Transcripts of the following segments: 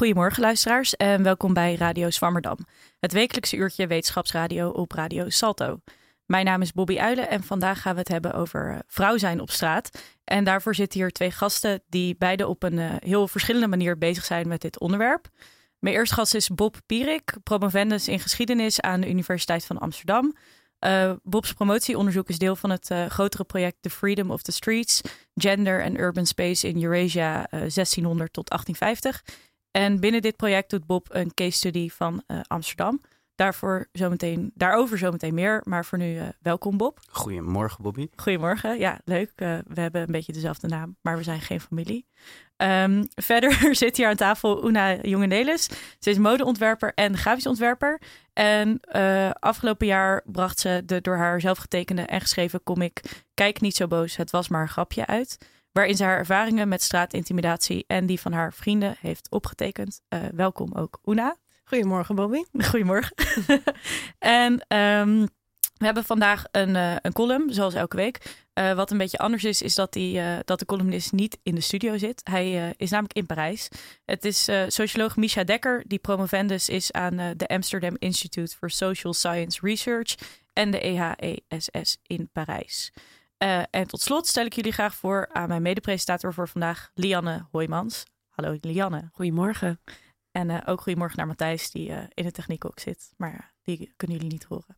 Goedemorgen luisteraars en welkom bij Radio Swammerdam. Het wekelijkse uurtje wetenschapsradio op Radio Salto. Mijn naam is Bobby Uilen en vandaag gaan we het hebben over eh, vrouw zijn op straat. En daarvoor zitten hier twee gasten die beide op een uh, heel verschillende manier bezig zijn met dit onderwerp. Mijn eerste gast is Bob Pierik, promovendus in geschiedenis aan de Universiteit van Amsterdam. Uh, Bob's promotieonderzoek is deel van het grotere project The Freedom of the Streets, Gender and Urban Space in Eurasia uh, 1600 tot 1850. En binnen dit project doet Bob een case study van Amsterdam. Daarvoor zometeen, daarover zometeen meer. Maar voor nu, uh, welkom Bob. Goedemorgen Bobby. Goedemorgen. Ja, leuk. Uh, we hebben een beetje dezelfde naam, maar we zijn geen familie. Um, verder zit hier aan tafel Una Jongenelis. Ze is modeontwerper en grafisch ontwerper. En afgelopen jaar bracht ze de door haar zelf getekende en geschreven comic Kijk niet zo boos, het was maar een grapje uit. Waarin ze haar ervaringen met straatintimidatie en die van haar vrienden heeft opgetekend. welkom ook Una. Goedemorgen, Bobby. Goedemorgen. en um, we hebben vandaag een, uh, een column, zoals elke week. Uh, wat een beetje anders is, is dat, die, uh, dat de columnist niet in de studio zit. Hij is namelijk in Parijs. Het is socioloog Misha Dekker, die promovendus is aan de Amsterdam Institute for Social Science Research en de EHESS in Parijs. En tot slot stel ik jullie graag voor aan mijn medepresentator voor vandaag, Lianne Hoijmans. Hallo Lianne. Goedemorgen. En uh, ook goedemorgen naar Matthijs, die uh, in de techniek ook zit. Maar die kunnen jullie niet horen.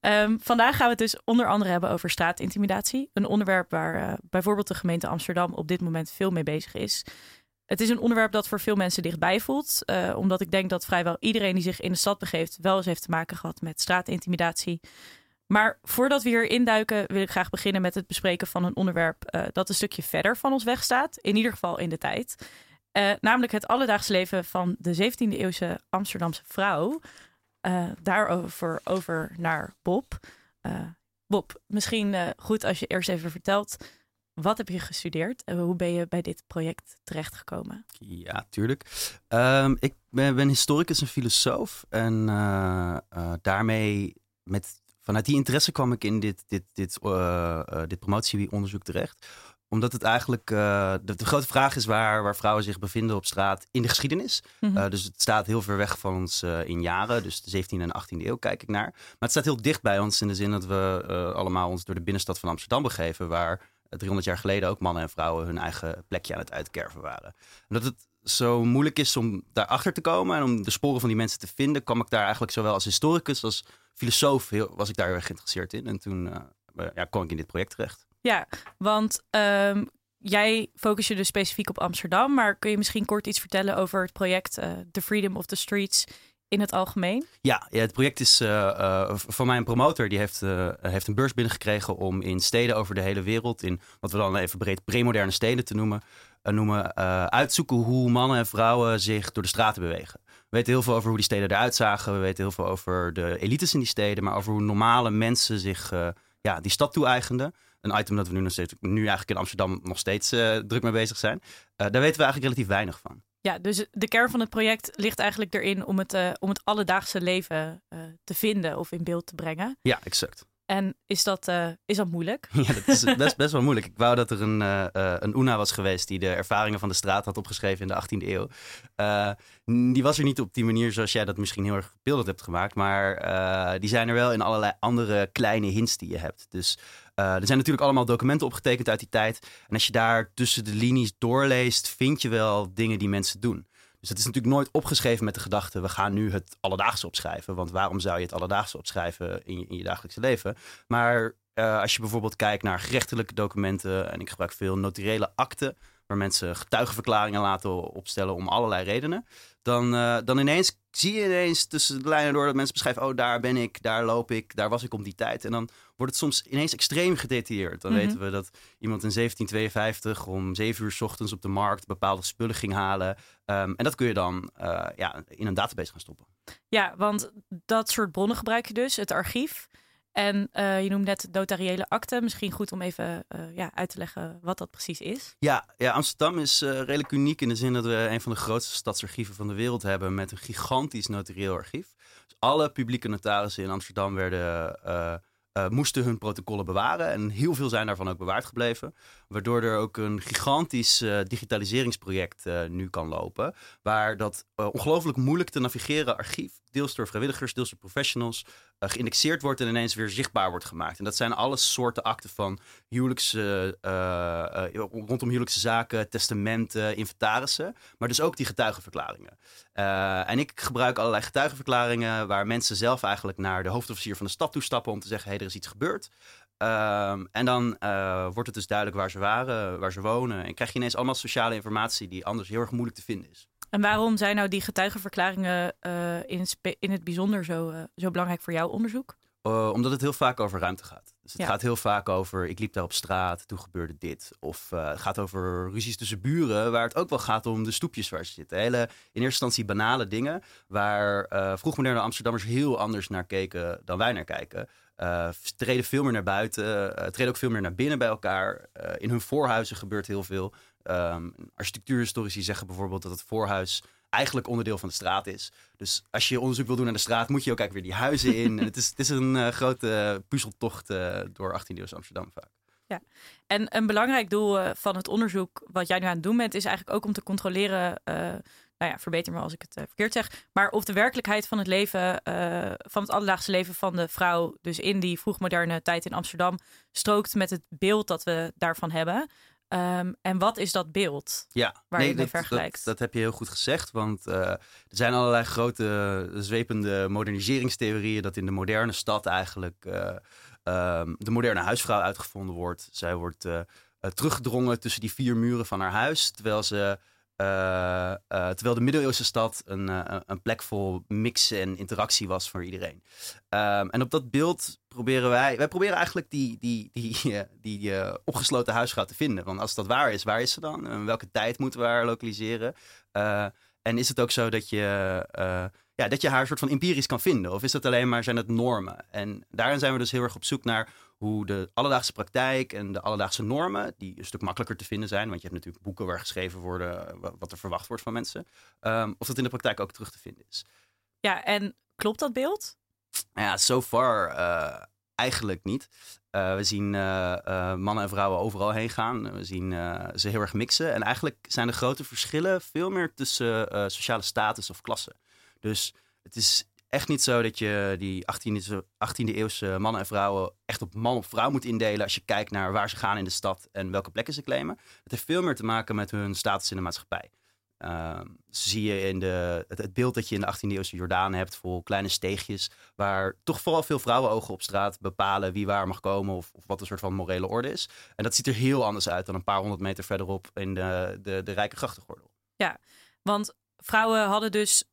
Um, vandaag gaan we het dus onder andere hebben over straatintimidatie. Een onderwerp waar bijvoorbeeld de gemeente Amsterdam op dit moment veel mee bezig is. Het is een onderwerp dat voor veel mensen dichtbij voelt. omdat ik denk dat vrijwel iedereen die zich in de stad begeeft... wel eens heeft te maken gehad met straatintimidatie. Maar voordat we hier induiken, wil ik graag beginnen met het bespreken van een onderwerp... dat een stukje verder van ons wegstaat. In ieder geval in de tijd. Uh, namelijk het alledaagse leven van de 17e eeuwse Amsterdamse vrouw. Uh, daarover over naar Bob. Bob, misschien goed als je eerst even vertelt. Wat heb je gestudeerd en hoe ben je bij dit project terechtgekomen? Ja, tuurlijk. Um, ik ben, ben, historicus en filosoof. En daarmee, met, vanuit die interesse kwam ik in dit, dit, dit, dit promotieonderzoek terecht omdat het eigenlijk uh, de, de, grote vraag is waar, waar vrouwen zich bevinden op straat in de geschiedenis. Mm -hmm. uh, dus het staat heel ver weg van ons in jaren. Dus de 17e en 18e eeuw kijk ik naar. Maar het staat heel dicht bij ons in de zin dat we allemaal ons door de binnenstad van Amsterdam begeven. Waar 300 jaar geleden ook mannen en vrouwen hun eigen plekje aan het uitkerven waren. En dat het zo moeilijk is om daarachter te komen en om de sporen van die mensen te vinden, kwam ik daar eigenlijk zowel als historicus als filosoof heel, was ik daar heel erg geïnteresseerd in. En toen ja, kwam ik in dit project terecht. Ja, want um, jij focus je dus specifiek op Amsterdam, maar kun je misschien kort iets vertellen over het project uh, The Freedom of the Streets in het algemeen? Ja, ja het project is uh, uh, van mijn promotor. Die heeft, uh, heeft een beurs binnengekregen om in steden over de hele wereld, in wat we dan even breed premoderne steden te noemen, noemen uitzoeken hoe mannen en vrouwen zich door de straten bewegen. We weten heel veel over hoe die steden eruit zagen. We weten heel veel over de elites in die steden, maar over hoe normale mensen zich ja, die stad toe-eigenden een item dat we nu, nog steeds, nu eigenlijk in Amsterdam nog steeds uh, druk mee bezig zijn. Uh, daar weten we eigenlijk relatief weinig van. Ja, dus de kern van het project ligt eigenlijk erin om het, om het alledaagse leven te vinden of in beeld te brengen. Ja, exact. En is dat, uh, is dat moeilijk? Ja, dat is best, best wel moeilijk. Ik wou dat er een, uh, een Una was geweest die de ervaringen van de straat had opgeschreven in de 18e eeuw. Die was er niet op die manier zoals jij dat misschien heel erg beeldend hebt gemaakt. Maar die zijn er wel in allerlei andere kleine hints die je hebt. Dus er zijn natuurlijk allemaal documenten opgetekend uit die tijd. En als je daar tussen de linies doorleest, vind je wel dingen die mensen doen. Dus het is natuurlijk nooit opgeschreven met de gedachte: we gaan nu het alledaagse opschrijven. Want waarom zou je het alledaagse opschrijven in je, in je dagelijkse leven? Maar uh, als je bijvoorbeeld kijkt naar gerechtelijke documenten, en ik gebruik veel notariële akten, waar mensen getuigenverklaringen laten opstellen om allerlei redenen. Dan, uh, dan ineens zie je ineens tussen de lijnen door dat mensen beschrijven: oh, daar ben ik, daar loop ik, daar was ik om die tijd. En dan wordt het soms ineens extreem gedetailleerd. Dan mm -hmm. weten we dat iemand in 1752 om 7 uur s ochtends op de markt bepaalde spullen ging halen. Um, en dat kun je dan uh, ja, in een database gaan stoppen. Ja, want dat soort bronnen gebruik je dus, het archief. En uh, je noemt net notariële akte. Misschien goed om even uh, ja, uit te leggen wat dat precies is. Ja, ja Amsterdam is uh, redelijk uniek in de zin dat we een van de grootste stadsarchieven van de wereld hebben. Met een gigantisch notarieel archief. Dus alle publieke notarissen in Amsterdam werden moesten hun protocollen bewaren. En heel veel zijn daarvan ook bewaard gebleven. Waardoor er ook een gigantisch digitaliseringsproject nu kan lopen. Waar dat ongelooflijk moeilijk te navigeren archief, deels door vrijwilligers, deels door professionals, geïndexeerd wordt en ineens weer zichtbaar wordt gemaakt. En dat zijn alle soorten akten van huwelijks, rondom huwelijkse zaken, testamenten, inventarissen. Maar dus ook die getuigenverklaringen. en ik gebruik allerlei getuigenverklaringen waar mensen zelf eigenlijk naar de hoofdofficier van de stad toe stappen om te zeggen: hé, hey, er is iets gebeurd. Ehm, en dan wordt het dus duidelijk waar ze waren, waar ze wonen. En krijg je ineens allemaal sociale informatie die anders heel erg moeilijk te vinden is. En waarom zijn nou die getuigenverklaringen uh, in, het in, het bijzonder zo, uh, zo belangrijk voor jouw onderzoek? omdat het heel vaak over ruimte gaat. Dus het gaat heel vaak over, ik liep daar op straat, toen gebeurde dit. Of het gaat over ruzies tussen buren, waar het ook wel gaat om de stoepjes waar ze zitten. Hele, in eerste instantie banale dingen, waar vroegmoderne Amsterdammers heel anders naar keken dan wij naar kijken. Uh, treden veel meer naar buiten, uh, treden ook veel meer naar binnen bij elkaar. Uh, in hun voorhuizen gebeurt heel veel. Um, architectuurhistorici zeggen bijvoorbeeld dat het voorhuis eigenlijk onderdeel van de straat is. Dus als je onderzoek wil doen naar de straat, moet je ook eigenlijk weer die huizen in. en het, is, het is een grote puzzeltocht door 18e eeuwse Amsterdam vaak. Ja, en een belangrijk doel van het onderzoek wat jij nu aan het doen bent, is eigenlijk ook om te controleren nou ja, verbeter me als ik het verkeerd zeg, maar of de werkelijkheid van het leven, van het alledaagse leven van de vrouw, dus in die vroegmoderne tijd in Amsterdam, strookt met het beeld dat we daarvan hebben. Um, en wat is dat beeld ja, waar nee, je mee dat, vergelijkt? Dat, dat, heb je heel goed gezegd, want uh, er zijn allerlei grote zwepende moderniseringstheorieën dat in de moderne stad eigenlijk um, de moderne huisvrouw uitgevonden wordt. Zij wordt teruggedrongen tussen die vier muren van haar huis, terwijl ze uh, terwijl de middeleeuwse stad een, uh, een plek vol mix en interactie was voor iedereen. Um, en op dat beeld proberen wij, wij proberen eigenlijk die, die, die, die, opgesloten huisvrouw te vinden. Want als dat waar is, waar is ze dan? En welke tijd moeten we haar lokaliseren? en is het ook zo dat je, ja, dat je haar soort van empirisch kan vinden? Of is dat alleen maar, zijn het normen? En daarin zijn we dus heel erg op zoek naar hoe de alledaagse praktijk en de alledaagse normen, die een stuk makkelijker te vinden zijn, want je hebt natuurlijk boeken waar geschreven worden wat er verwacht wordt van mensen, um, of dat in de praktijk ook terug te vinden is. Ja, en klopt dat beeld? Ja, so far uh, eigenlijk niet. Uh, we zien uh, mannen en vrouwen overal heen gaan. We zien ze heel erg mixen. En eigenlijk zijn de grote verschillen veel meer tussen sociale status of klasse. Dus het is echt niet zo dat je die 18e, 18e eeuwse mannen en vrouwen echt op man of vrouw moet indelen als je kijkt naar waar ze gaan in de stad en welke plekken ze claimen. Het heeft veel meer te maken met hun status in de maatschappij. Uh, zie je in de, het, beeld dat je in de 18e eeuwse Jordaan hebt, vol kleine steegjes, waar toch vooral veel vrouwenogen op straat bepalen wie waar mag komen of, of, wat een soort van morele orde is. En dat ziet er heel anders uit dan een paar honderd meter verderop in de, de, de rijke grachtengordel. Ja, want vrouwen hadden dus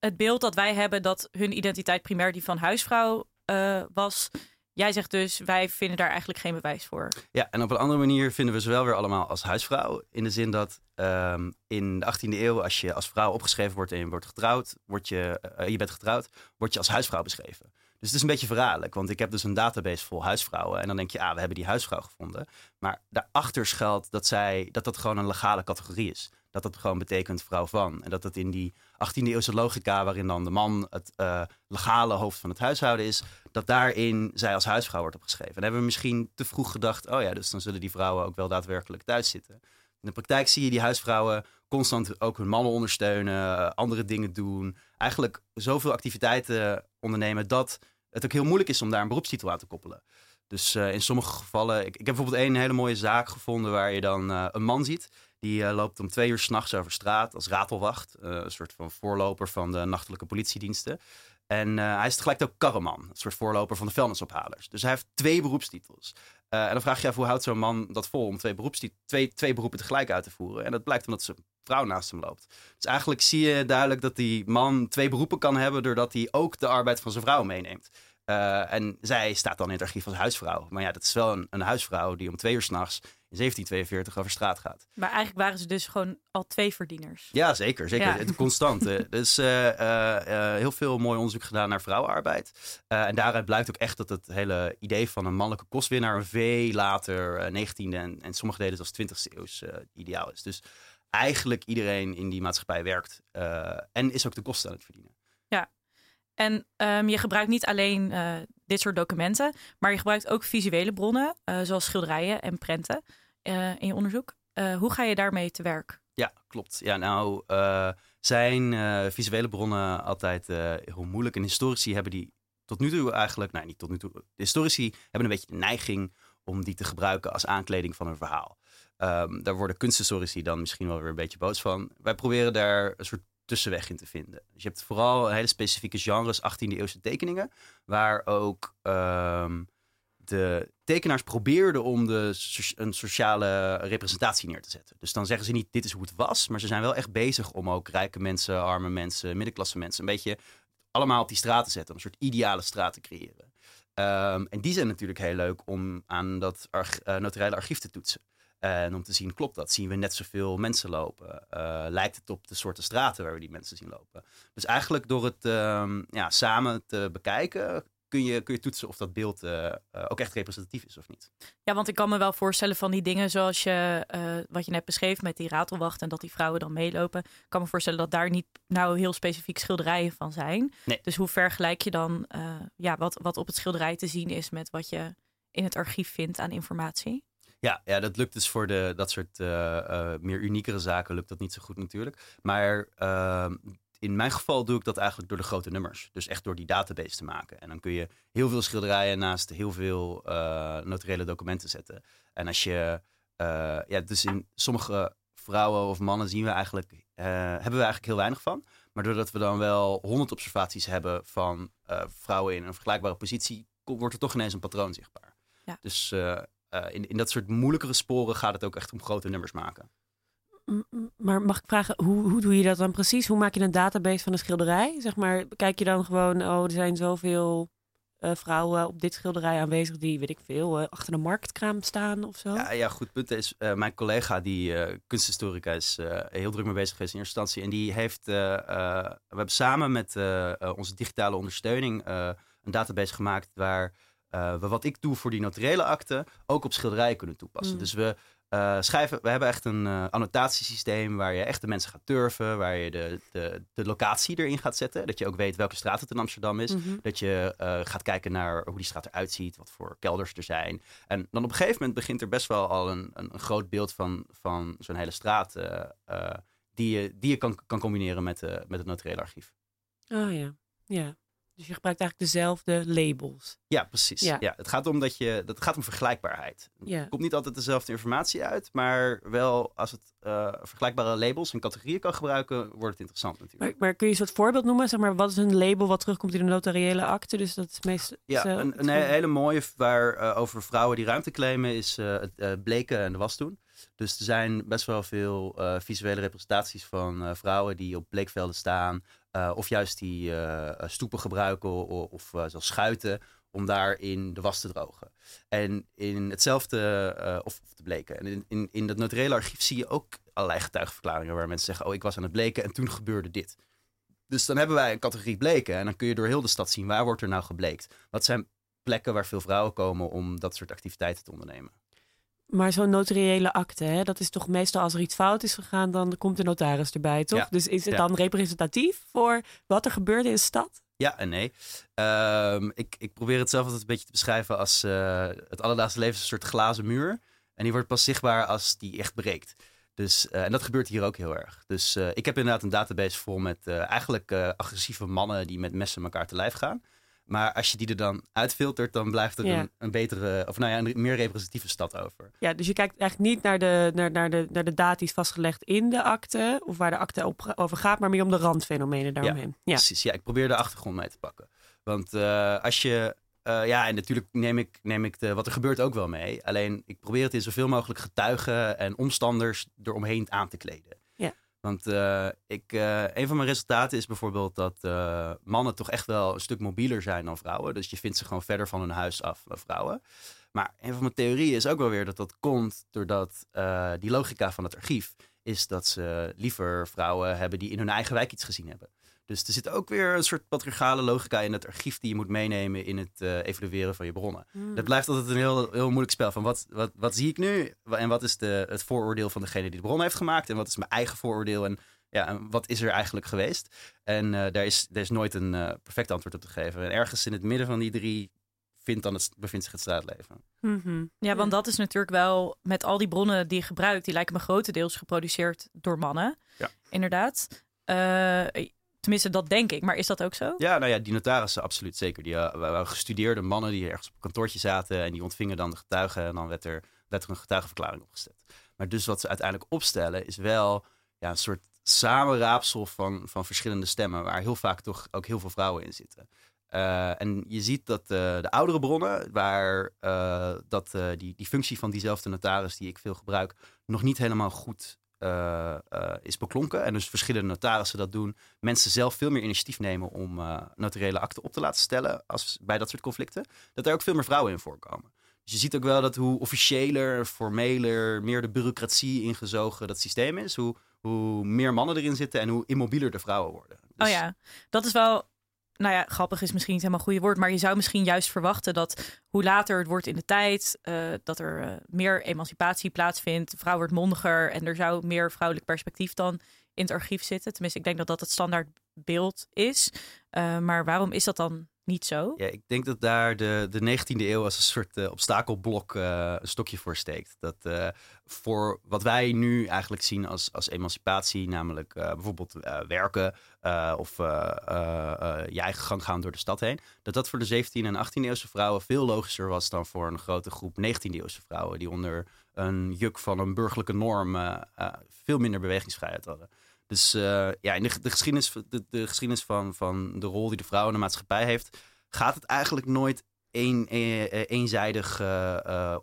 het beeld dat wij hebben dat hun identiteit primair die van huisvrouw uh, was. Jij zegt dus, wij vinden daar eigenlijk geen bewijs voor. Ja, en op een andere manier vinden we ze wel weer allemaal als huisvrouw. In de zin dat um, in de 18e eeuw, als je als vrouw opgeschreven wordt en je wordt getrouwd, word je, uh, je bent getrouwd, word je als huisvrouw beschreven. Dus het is een beetje verraderlijk, want ik heb dus een database vol huisvrouwen. En dan denk je, ah, we hebben die huisvrouw gevonden. Maar daarachter schuilt dat, zij, dat dat gewoon een legale categorie is dat dat gewoon betekent vrouw van. En dat het in die 18e eeuwse logica, waarin dan de man het uh, legale hoofd van het huishouden is, dat daarin zij als huisvrouw wordt opgeschreven. En hebben we misschien te vroeg gedacht, oh ja, dus dan zullen die vrouwen ook wel daadwerkelijk thuis zitten. In de praktijk zie je die huisvrouwen constant ook hun mannen ondersteunen, eh, andere dingen doen. Eigenlijk zoveel activiteiten ondernemen dat het ook heel moeilijk is om daar een beroepstitel aan te koppelen. Dus uh, in sommige gevallen, ik, ik heb bijvoorbeeld één hele mooie zaak gevonden waar je dan een man ziet die uh, loopt om twee uur s'nachts over straat als ratelwacht. Uh, een soort van voorloper van de nachtelijke politiediensten. En uh, hij is tegelijk ook karreman, een soort voorloper van de vuilnisophalers. Dus hij heeft twee beroepstitels. en dan vraag je af, hoe houdt zo'n man dat vol om twee, twee, twee beroepen tegelijk uit te voeren? En dat blijkt omdat zijn vrouw naast hem loopt. Dus eigenlijk zie je duidelijk dat die man twee beroepen kan hebben... doordat hij ook de arbeid van zijn vrouw meeneemt. En zij staat dan in het archief als huisvrouw. Maar ja, dat is wel een, een huisvrouw die om twee uur s'nachts in 1742 over straat gaat. Maar eigenlijk waren ze dus gewoon al twee verdieners. Ja, zeker. zeker. Ja. Het constant. dus uh, uh, heel veel mooi onderzoek gedaan naar vrouwenarbeid. en daaruit blijkt ook echt dat het hele idee van een mannelijke kostwinnaar... een veel later 19e en, en sommige delen als 20e eeuws ideaal is. Dus eigenlijk iedereen in die maatschappij werkt. en is ook de kosten aan het verdienen. Ja. En um, je gebruikt niet alleen uh, dit soort documenten, maar je gebruikt ook visuele bronnen, uh, zoals schilderijen en prenten uh, in je onderzoek. hoe ga je daarmee te werk? Ja, klopt. Ja, nou zijn visuele bronnen altijd heel moeilijk. En historici hebben die tot nu toe eigenlijk, nou niet tot nu toe, historici hebben een beetje de neiging om die te gebruiken als aankleding van een verhaal. Um, daar worden kunsthistorici dan misschien wel weer een beetje boos van. Wij proberen daar een soort tussenweg in te vinden. Dus je hebt vooral hele specifieke genres 18e eeuwse tekeningen, waar ook um, de tekenaars probeerden om de, een sociale representatie neer te zetten. Dus dan zeggen ze niet dit is hoe het was, maar ze zijn wel echt bezig om ook rijke mensen, arme mensen, middenklasse mensen een beetje allemaal op die straat te zetten, een soort ideale straat te creëren. Um, en die zijn natuurlijk heel leuk om aan dat arch, uh, notariële archief te toetsen. En om te zien, klopt dat? Zien we net zoveel mensen lopen? Uh, lijkt het op de soorten straten waar we die mensen zien lopen? Dus eigenlijk door het um, ja, samen te bekijken, kun je, kun je toetsen of dat beeld uh, uh, ook echt representatief is of niet. Ja, want ik kan me wel voorstellen van die dingen zoals je, uh, wat je net beschreef met die ratelwacht en dat die vrouwen dan meelopen. Ik kan me voorstellen dat daar niet nou heel specifiek schilderijen van zijn. Nee. Dus hoe vergelijk je dan ja, wat, wat op het schilderij te zien is met wat je in het archief vindt aan informatie? Ja, ja, dat lukt dus voor de, dat soort meer uniekere zaken lukt dat niet zo goed natuurlijk. Maar ehm, in mijn geval doe ik dat eigenlijk door de grote nummers. Dus echt door die database te maken. En dan kun je heel veel schilderijen naast heel veel uh, notariële documenten zetten. En als je, ja, dus in sommige vrouwen of mannen zien we eigenlijk, hebben we eigenlijk heel weinig van. Maar doordat we dan wel honderd observaties hebben van vrouwen in een vergelijkbare positie, wordt er toch ineens een patroon zichtbaar. Ja. Dus in, in dat soort moeilijkere sporen gaat het ook echt om grote nummers maken. Maar mag ik vragen, hoe, hoe doe je dat dan precies? Hoe maak je een database van een schilderij? Zeg maar, kijk je dan gewoon, oh, er zijn zoveel uh, vrouwen op dit schilderij aanwezig die, weet ik veel, uh, achter een marktkraam staan of zo? Ja, ja goed punt is, uh, mijn collega die kunsthistorica is heel druk mee bezig geweest in eerste instantie. En die heeft, we hebben samen met onze digitale ondersteuning een database gemaakt waar we wat ik doe voor die notariële akte ook op schilderijen kunnen toepassen. Mm. Dus we uh, schrijven, we hebben echt een uh, annotatiesysteem waar je echt de mensen gaat turven, waar je de, de, de locatie erin gaat zetten. Dat je ook weet welke straat het in Amsterdam is. Mm -hmm. Dat je uh, gaat kijken naar hoe die straat eruit ziet, wat voor kelders er zijn. En dan op een gegeven moment begint er best wel al een, een, een groot beeld van, van zo'n hele straat die je, die je kan, kan combineren met, met het notariële archief. Oh ja, ja. Dus je gebruikt eigenlijk dezelfde labels. Ja, precies. Ja. Ja. het gaat om dat je, dat gaat om vergelijkbaarheid. Ja. Er komt niet altijd dezelfde informatie uit, maar wel als het uh, vergelijkbare labels en categorieën kan gebruiken, wordt het interessant natuurlijk. Maar, maar, kun je een soort voorbeeld noemen? Zeg maar, wat is een label wat terugkomt in de notariële akte? Dus dat is meest. Ja, uh, een, een hele mooie waar uh, over vrouwen die ruimte claimen is het bleken en de was doen. Dus er zijn best wel veel visuele representaties van vrouwen die op bleekvelden staan. Uh, of juist die uh, stoepen gebruiken of, of zelfs schuiten om daar in de was te drogen. En in hetzelfde, of, of, te bleken. En in, in, in dat notariële archief zie je ook allerlei getuigenverklaringen waar mensen zeggen: Oh, ik was aan het bleken en toen gebeurde dit. Dus dan hebben wij een categorie bleken en dan kun je door heel de stad zien waar wordt er nou gebleekt. Wat zijn plekken waar veel vrouwen komen om dat soort activiteiten te ondernemen. Maar zo'n notariële akte, hè, dat is toch meestal als er iets fout is gegaan, dan komt de notaris erbij, toch? Ja. Dus is het Ja. dan representatief voor wat er gebeurde in de stad? Ja en nee. Ehm, ik, ik probeer het zelf altijd een beetje te beschrijven als eh, het alledaagse leven is een soort glazen muur. En die wordt pas zichtbaar als die echt breekt. Dus, eh, en dat gebeurt hier ook heel erg. Dus eh, ik heb inderdaad een database vol met eigenlijk agressieve mannen die met messen elkaar te lijf gaan. Maar als je die er dan uitfiltert, dan blijft er Ja. een, een betere, of nou ja, een meer representatieve stad over. Ja, dus je kijkt eigenlijk niet naar de, naar, naar de, naar de data die is vastgelegd in de akte, of waar de akte op, over gaat, maar meer om de randfenomenen daaromheen. Ja. Precies, ja, ik probeer de achtergrond mee te pakken. Want eh, als je, eh, ja, en natuurlijk neem ik, neem ik de, wat er gebeurt ook wel mee. Alleen ik probeer het in zoveel mogelijk getuigen en omstanders eromheen aan te kleden. Want eh, ik, eh, een van mijn resultaten is bijvoorbeeld dat eh, mannen toch echt wel een stuk mobieler zijn dan vrouwen. Dus je vindt ze gewoon verder van hun huis af dan vrouwen. Maar een van mijn theorieën is ook wel weer dat dat komt doordat die logica van het archief is dat ze liever vrouwen hebben die in hun eigen wijk iets gezien hebben. Dus er zit ook weer een soort patriarchale logica in het archief die je moet meenemen in het eh, evalueren van je bronnen. Hmm. Dat blijft altijd een heel, heel moeilijk spel van wat, wat, wat zie ik nu en wat is de, het vooroordeel van degene die de bron heeft gemaakt en wat is mijn eigen vooroordeel en ja, en wat is er eigenlijk geweest? En eh, daar, is, daar is nooit een eh, perfect antwoord op te geven. En ergens in het midden van die drie vindt dan het, bevindt zich het straatleven. Mhm. Ja, want dat is natuurlijk wel met al die bronnen die je gebruikt, die lijken me grotendeels geproduceerd door mannen. Ja. Inderdaad. Eh, tenminste, dat denk ik. Maar is dat ook zo? Ja, nou ja, die notarissen absoluut zeker. Die eh, gestudeerde mannen die ergens op een kantoortje zaten en die ontvingen dan de getuigen en dan werd er, werd er een getuigenverklaring opgesteld. Maar dus wat ze uiteindelijk opstellen is wel ja, een soort samenraapsel van, van verschillende stemmen, waar heel vaak toch ook heel veel vrouwen in zitten. Eh, en je ziet dat eh, de oudere bronnen, waar dat, die, die functie van diezelfde notaris die ik veel gebruik, nog niet helemaal goed eh, eh, is beklonken. En dus verschillende notarissen dat doen. Mensen zelf veel meer initiatief nemen om eh, notariële akten op te laten stellen als bij dat soort conflicten. Dat er ook veel meer vrouwen in voorkomen. Dus je ziet ook wel dat hoe officiëler, formeler, meer de bureaucratie ingezogen dat systeem is, hoe, hoe meer mannen erin zitten en hoe immobieler de vrouwen worden. Dus- Oh ja, dat is wel. Nou ja, grappig is misschien niet helemaal een goede woord, maar je zou misschien juist verwachten dat hoe later het wordt in de tijd, eh, dat er eh, meer emancipatie plaatsvindt, vrouw wordt mondiger en er zou meer vrouwelijk perspectief dan in het archief zitten. Tenminste, ik denk dat dat het standaard beeld is. Eh, maar waarom is dat dan niet zo? Ja, ik denk dat daar de, de 19e eeuw als een soort obstakelblok een stokje voor steekt. Dat voor wat wij nu eigenlijk zien als, als emancipatie, namelijk eh, bijvoorbeeld eh, werken eh, of je eigen gang gaan door de stad heen, dat dat voor de 17e en 18e eeuwse vrouwen veel logischer was dan voor een grote groep 19e eeuwse vrouwen die onder een juk van een burgerlijke norm veel minder bewegingsvrijheid hadden. Dus ja, in de, de geschiedenis, de, de geschiedenis van, van de rol die de vrouw in de maatschappij heeft, gaat het eigenlijk nooit een, eenzijdig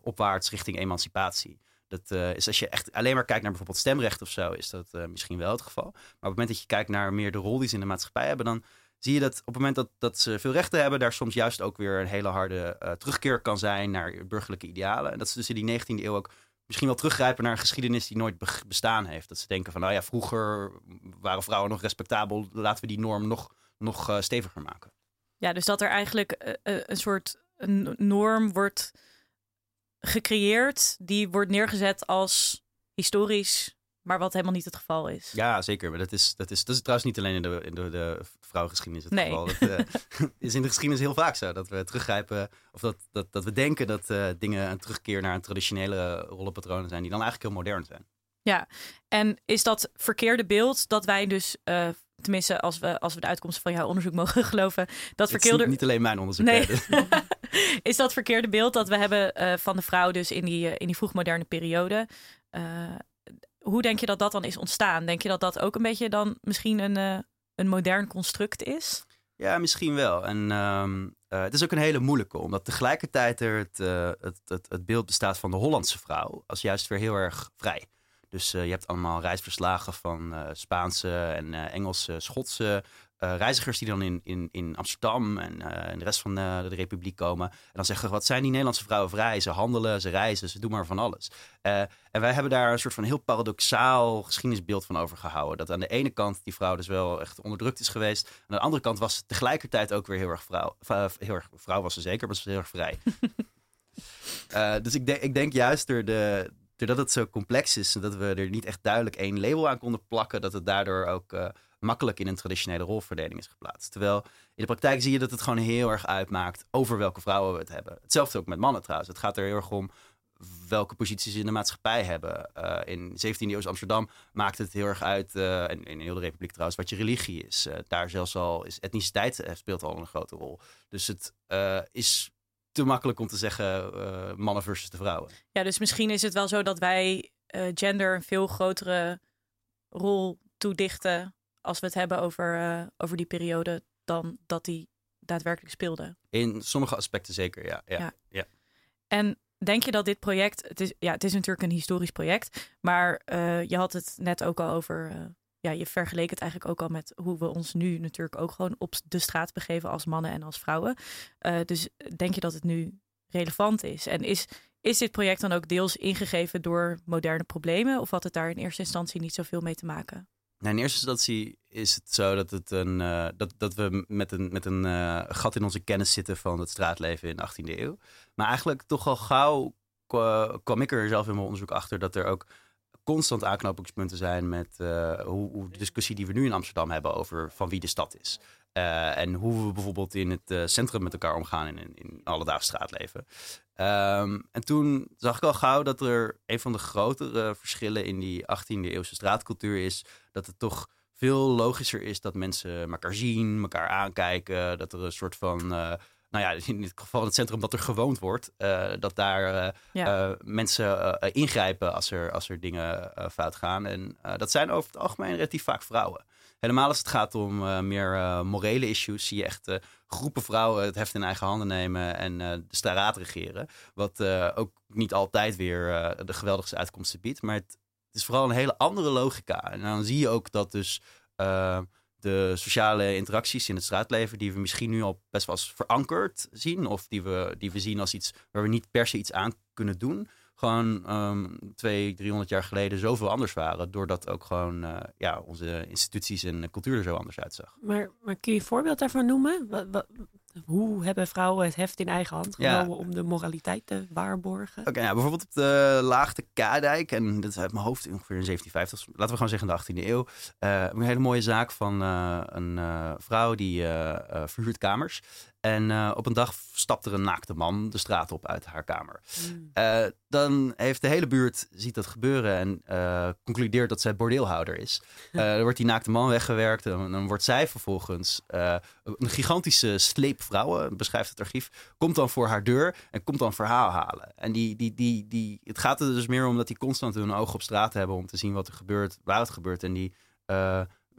opwaarts richting emancipatie. Dat eh, is als je echt alleen maar kijkt naar bijvoorbeeld stemrecht of zo, is dat eh, misschien wel het geval. Maar op het moment dat je kijkt naar meer de rol die ze in de maatschappij hebben, dan zie je dat op het moment dat, dat ze veel rechten hebben, daar soms juist ook weer een hele harde eh, terugkeer kan zijn naar burgerlijke idealen. En dat ze dus in die 19e eeuw ook misschien wel teruggrijpen naar een geschiedenis die nooit be- bestaan heeft. Dat ze denken van, nou ja, vroeger waren vrouwen nog respectabel, laten we die norm nog, nog steviger maken. Ja, dus dat er eigenlijk een soort norm wordt gecreëerd, die wordt neergezet als historisch, maar wat helemaal niet het geval is. Ja, zeker. Maar dat is, dat is, dat is trouwens niet alleen in de, in de, de vrouwengeschiedenis het Nee. geval. Dat eh, is in de geschiedenis heel vaak zo. Dat we teruggrijpen, of dat, dat, dat we denken dat eh, dingen een terugkeer naar een traditionele rollenpatronen zijn, die dan eigenlijk heel modern zijn. En is dat verkeerde beeld dat wij dus, eh, tenminste als we, als we de uitkomsten van jouw onderzoek mogen geloven, dat Het is verkeerde, niet, niet alleen mijn onderzoek. Nee. is dat verkeerde beeld dat we hebben eh, van de vrouw dus in die, eh, in die vroegmoderne periode. Eh, hoe denk je dat dat dan is ontstaan? Denk je dat dat ook een beetje dan misschien een, een modern construct is? Ja, misschien wel. En ehm, eh, het is ook een hele moeilijke, omdat tegelijkertijd er het, het, het, het beeld bestaat van de Hollandse vrouw als juist weer heel erg vrij. Dus je hebt allemaal reisverslagen van Spaanse en Engelse, Schotse eh, reizigers die dan in, in, in Amsterdam en eh, in de rest van eh, de Republiek komen. En dan zeggen, wat zijn die Nederlandse vrouwen vrij? Ze handelen, ze reizen, ze doen maar van alles. En wij hebben daar een soort van heel paradoxaal geschiedenisbeeld van overgehouden. Dat aan de ene kant die vrouw dus wel echt onderdrukt is geweest. Aan de andere kant was ze tegelijkertijd ook weer heel erg vrouw. heel erg vrouw was ze zeker, maar ze was heel erg vrij. Dus ik, denk ik denk juist door de, doordat het zo complex is en dat we er niet echt duidelijk één label aan konden plakken, dat het daardoor ook makkelijk in een traditionele rolverdeling is geplaatst. Terwijl in de praktijk zie je dat het gewoon heel erg uitmaakt over welke vrouwen we het hebben. Hetzelfde ook met mannen trouwens. Het gaat er heel erg om welke posities ze in de maatschappij hebben. Eh, in 17e eeuws Amsterdam maakt het heel erg uit, eh, en in heel de Republiek trouwens, wat je religie is. Eh, daar zelfs al is etniciteit speelt al een grote rol. Dus het is te makkelijk om te zeggen mannen versus de vrouwen. Ja, dus misschien is het wel zo dat wij gender een veel grotere rol toedichten als we het hebben over, eh, over die periode dan dat die daadwerkelijk speelde. In sommige aspecten zeker, ja. ja. Ja. ja. En denk je dat dit project, het is, ja, het is natuurlijk een historisch project, maar eh, je had het net ook al over, eh, ja, je vergeleek het eigenlijk ook al met hoe we ons nu natuurlijk ook gewoon op de straat begeven als mannen en als vrouwen. Dus denk je dat het nu relevant is? En is, is dit project dan ook deels ingegeven door moderne problemen of had het daar in eerste instantie niet zoveel mee te maken? Nou, in eerste instantie is het zo dat, het een, eh, dat, dat we met een, met een eh, gat in onze kennis zitten van het straatleven in de 18e eeuw. Maar eigenlijk toch al gauw kwa- kwam ik er zelf in mijn onderzoek achter dat er ook constant aanknopingspunten zijn met uh, hoe, hoe, de discussie die we nu in Amsterdam hebben over van wie de stad is. Uh, en hoe we bijvoorbeeld in het centrum met elkaar omgaan in, in, in alledaags straatleven. Um, en toen zag ik al gauw dat er een van de grotere verschillen in die 18e eeuwse straatcultuur is. Dat het toch veel logischer is dat mensen elkaar zien, elkaar aankijken. Dat er een soort van nou ja, in dit geval het centrum dat er gewoond wordt, dat daar mensen ingrijpen als er, als er dingen fout gaan. En dat zijn over het algemeen relatief vaak vrouwen. Helemaal als het gaat om meer morele issues, zie je echt groepen vrouwen het heft in eigen handen nemen en de straat regeren. Wat ook niet altijd weer de geweldigste uitkomsten biedt. Maar het, het, is vooral een hele andere logica. En dan zie je ook dat dus de sociale interacties in het straatleven, die we misschien nu al best wel als verankerd zien, of die we, die we zien als iets waar we niet per se iets aan kunnen doen, gewoon um, twee, driehonderd jaar geleden zoveel anders waren. Doordat ook gewoon uh, ja, onze instituties en cultuur er zo anders uitzag. Maar, maar kun je een voorbeeld daarvan noemen? Wat, wat, hoe hebben vrouwen het heft in eigen hand genomen om de moraliteit te waarborgen? Oké, ja, bijvoorbeeld op de Laagte Kadijk, en dat is uit mijn hoofd ongeveer in 1750, laten we gewoon zeggen de 18e eeuw. Uh, een hele mooie zaak van uh, een vrouw die verhuurt kamers. En uh, op een dag stapt er een naakte man de straat op uit haar kamer. Mm. Uh, dan heeft de hele buurt ziet dat gebeuren en uh, concludeert dat zij bordeelhouder is. dan wordt die naakte man weggewerkt en dan wordt zij vervolgens een gigantische sleep vrouwen, beschrijft het archief, komt dan voor haar deur en komt dan verhaal halen. En die, die, die, die, het gaat er dus meer om dat die constant hun oog op straat hebben om te zien wat er gebeurt, waar het gebeurt. En die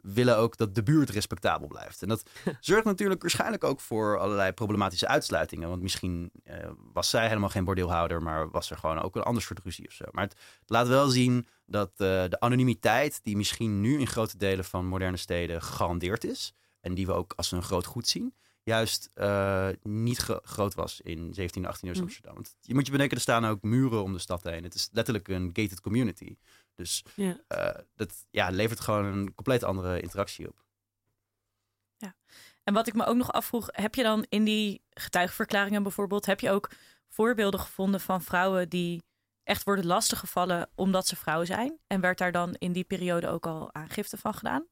willen ook dat de buurt respectabel blijft. En dat zorgt natuurlijk waarschijnlijk ook voor allerlei problematische uitsluitingen. Want misschien uh, was zij helemaal geen bordeelhouder, maar was er gewoon ook een ander soort ruzie of zo. Maar het, laat wel zien dat uh, de anonimiteit, die misschien nu in grote delen van moderne steden gegarandeerd is, en die we ook als een groot goed zien, juist uh, niet groot was in 17, 18 jaar Amsterdam. Want je moet je bedenken, er staan ook muren om de stad heen. Het is letterlijk een gated community. Dus ja. Uh, dat ja, levert gewoon een compleet andere interactie op. Ja, en wat ik me ook nog afvroeg, heb je dan in die getuigenverklaringen bijvoorbeeld, heb je ook voorbeelden gevonden van vrouwen die echt worden lastiggevallen omdat ze vrouw zijn? En werd daar dan in die periode ook al aangifte van gedaan?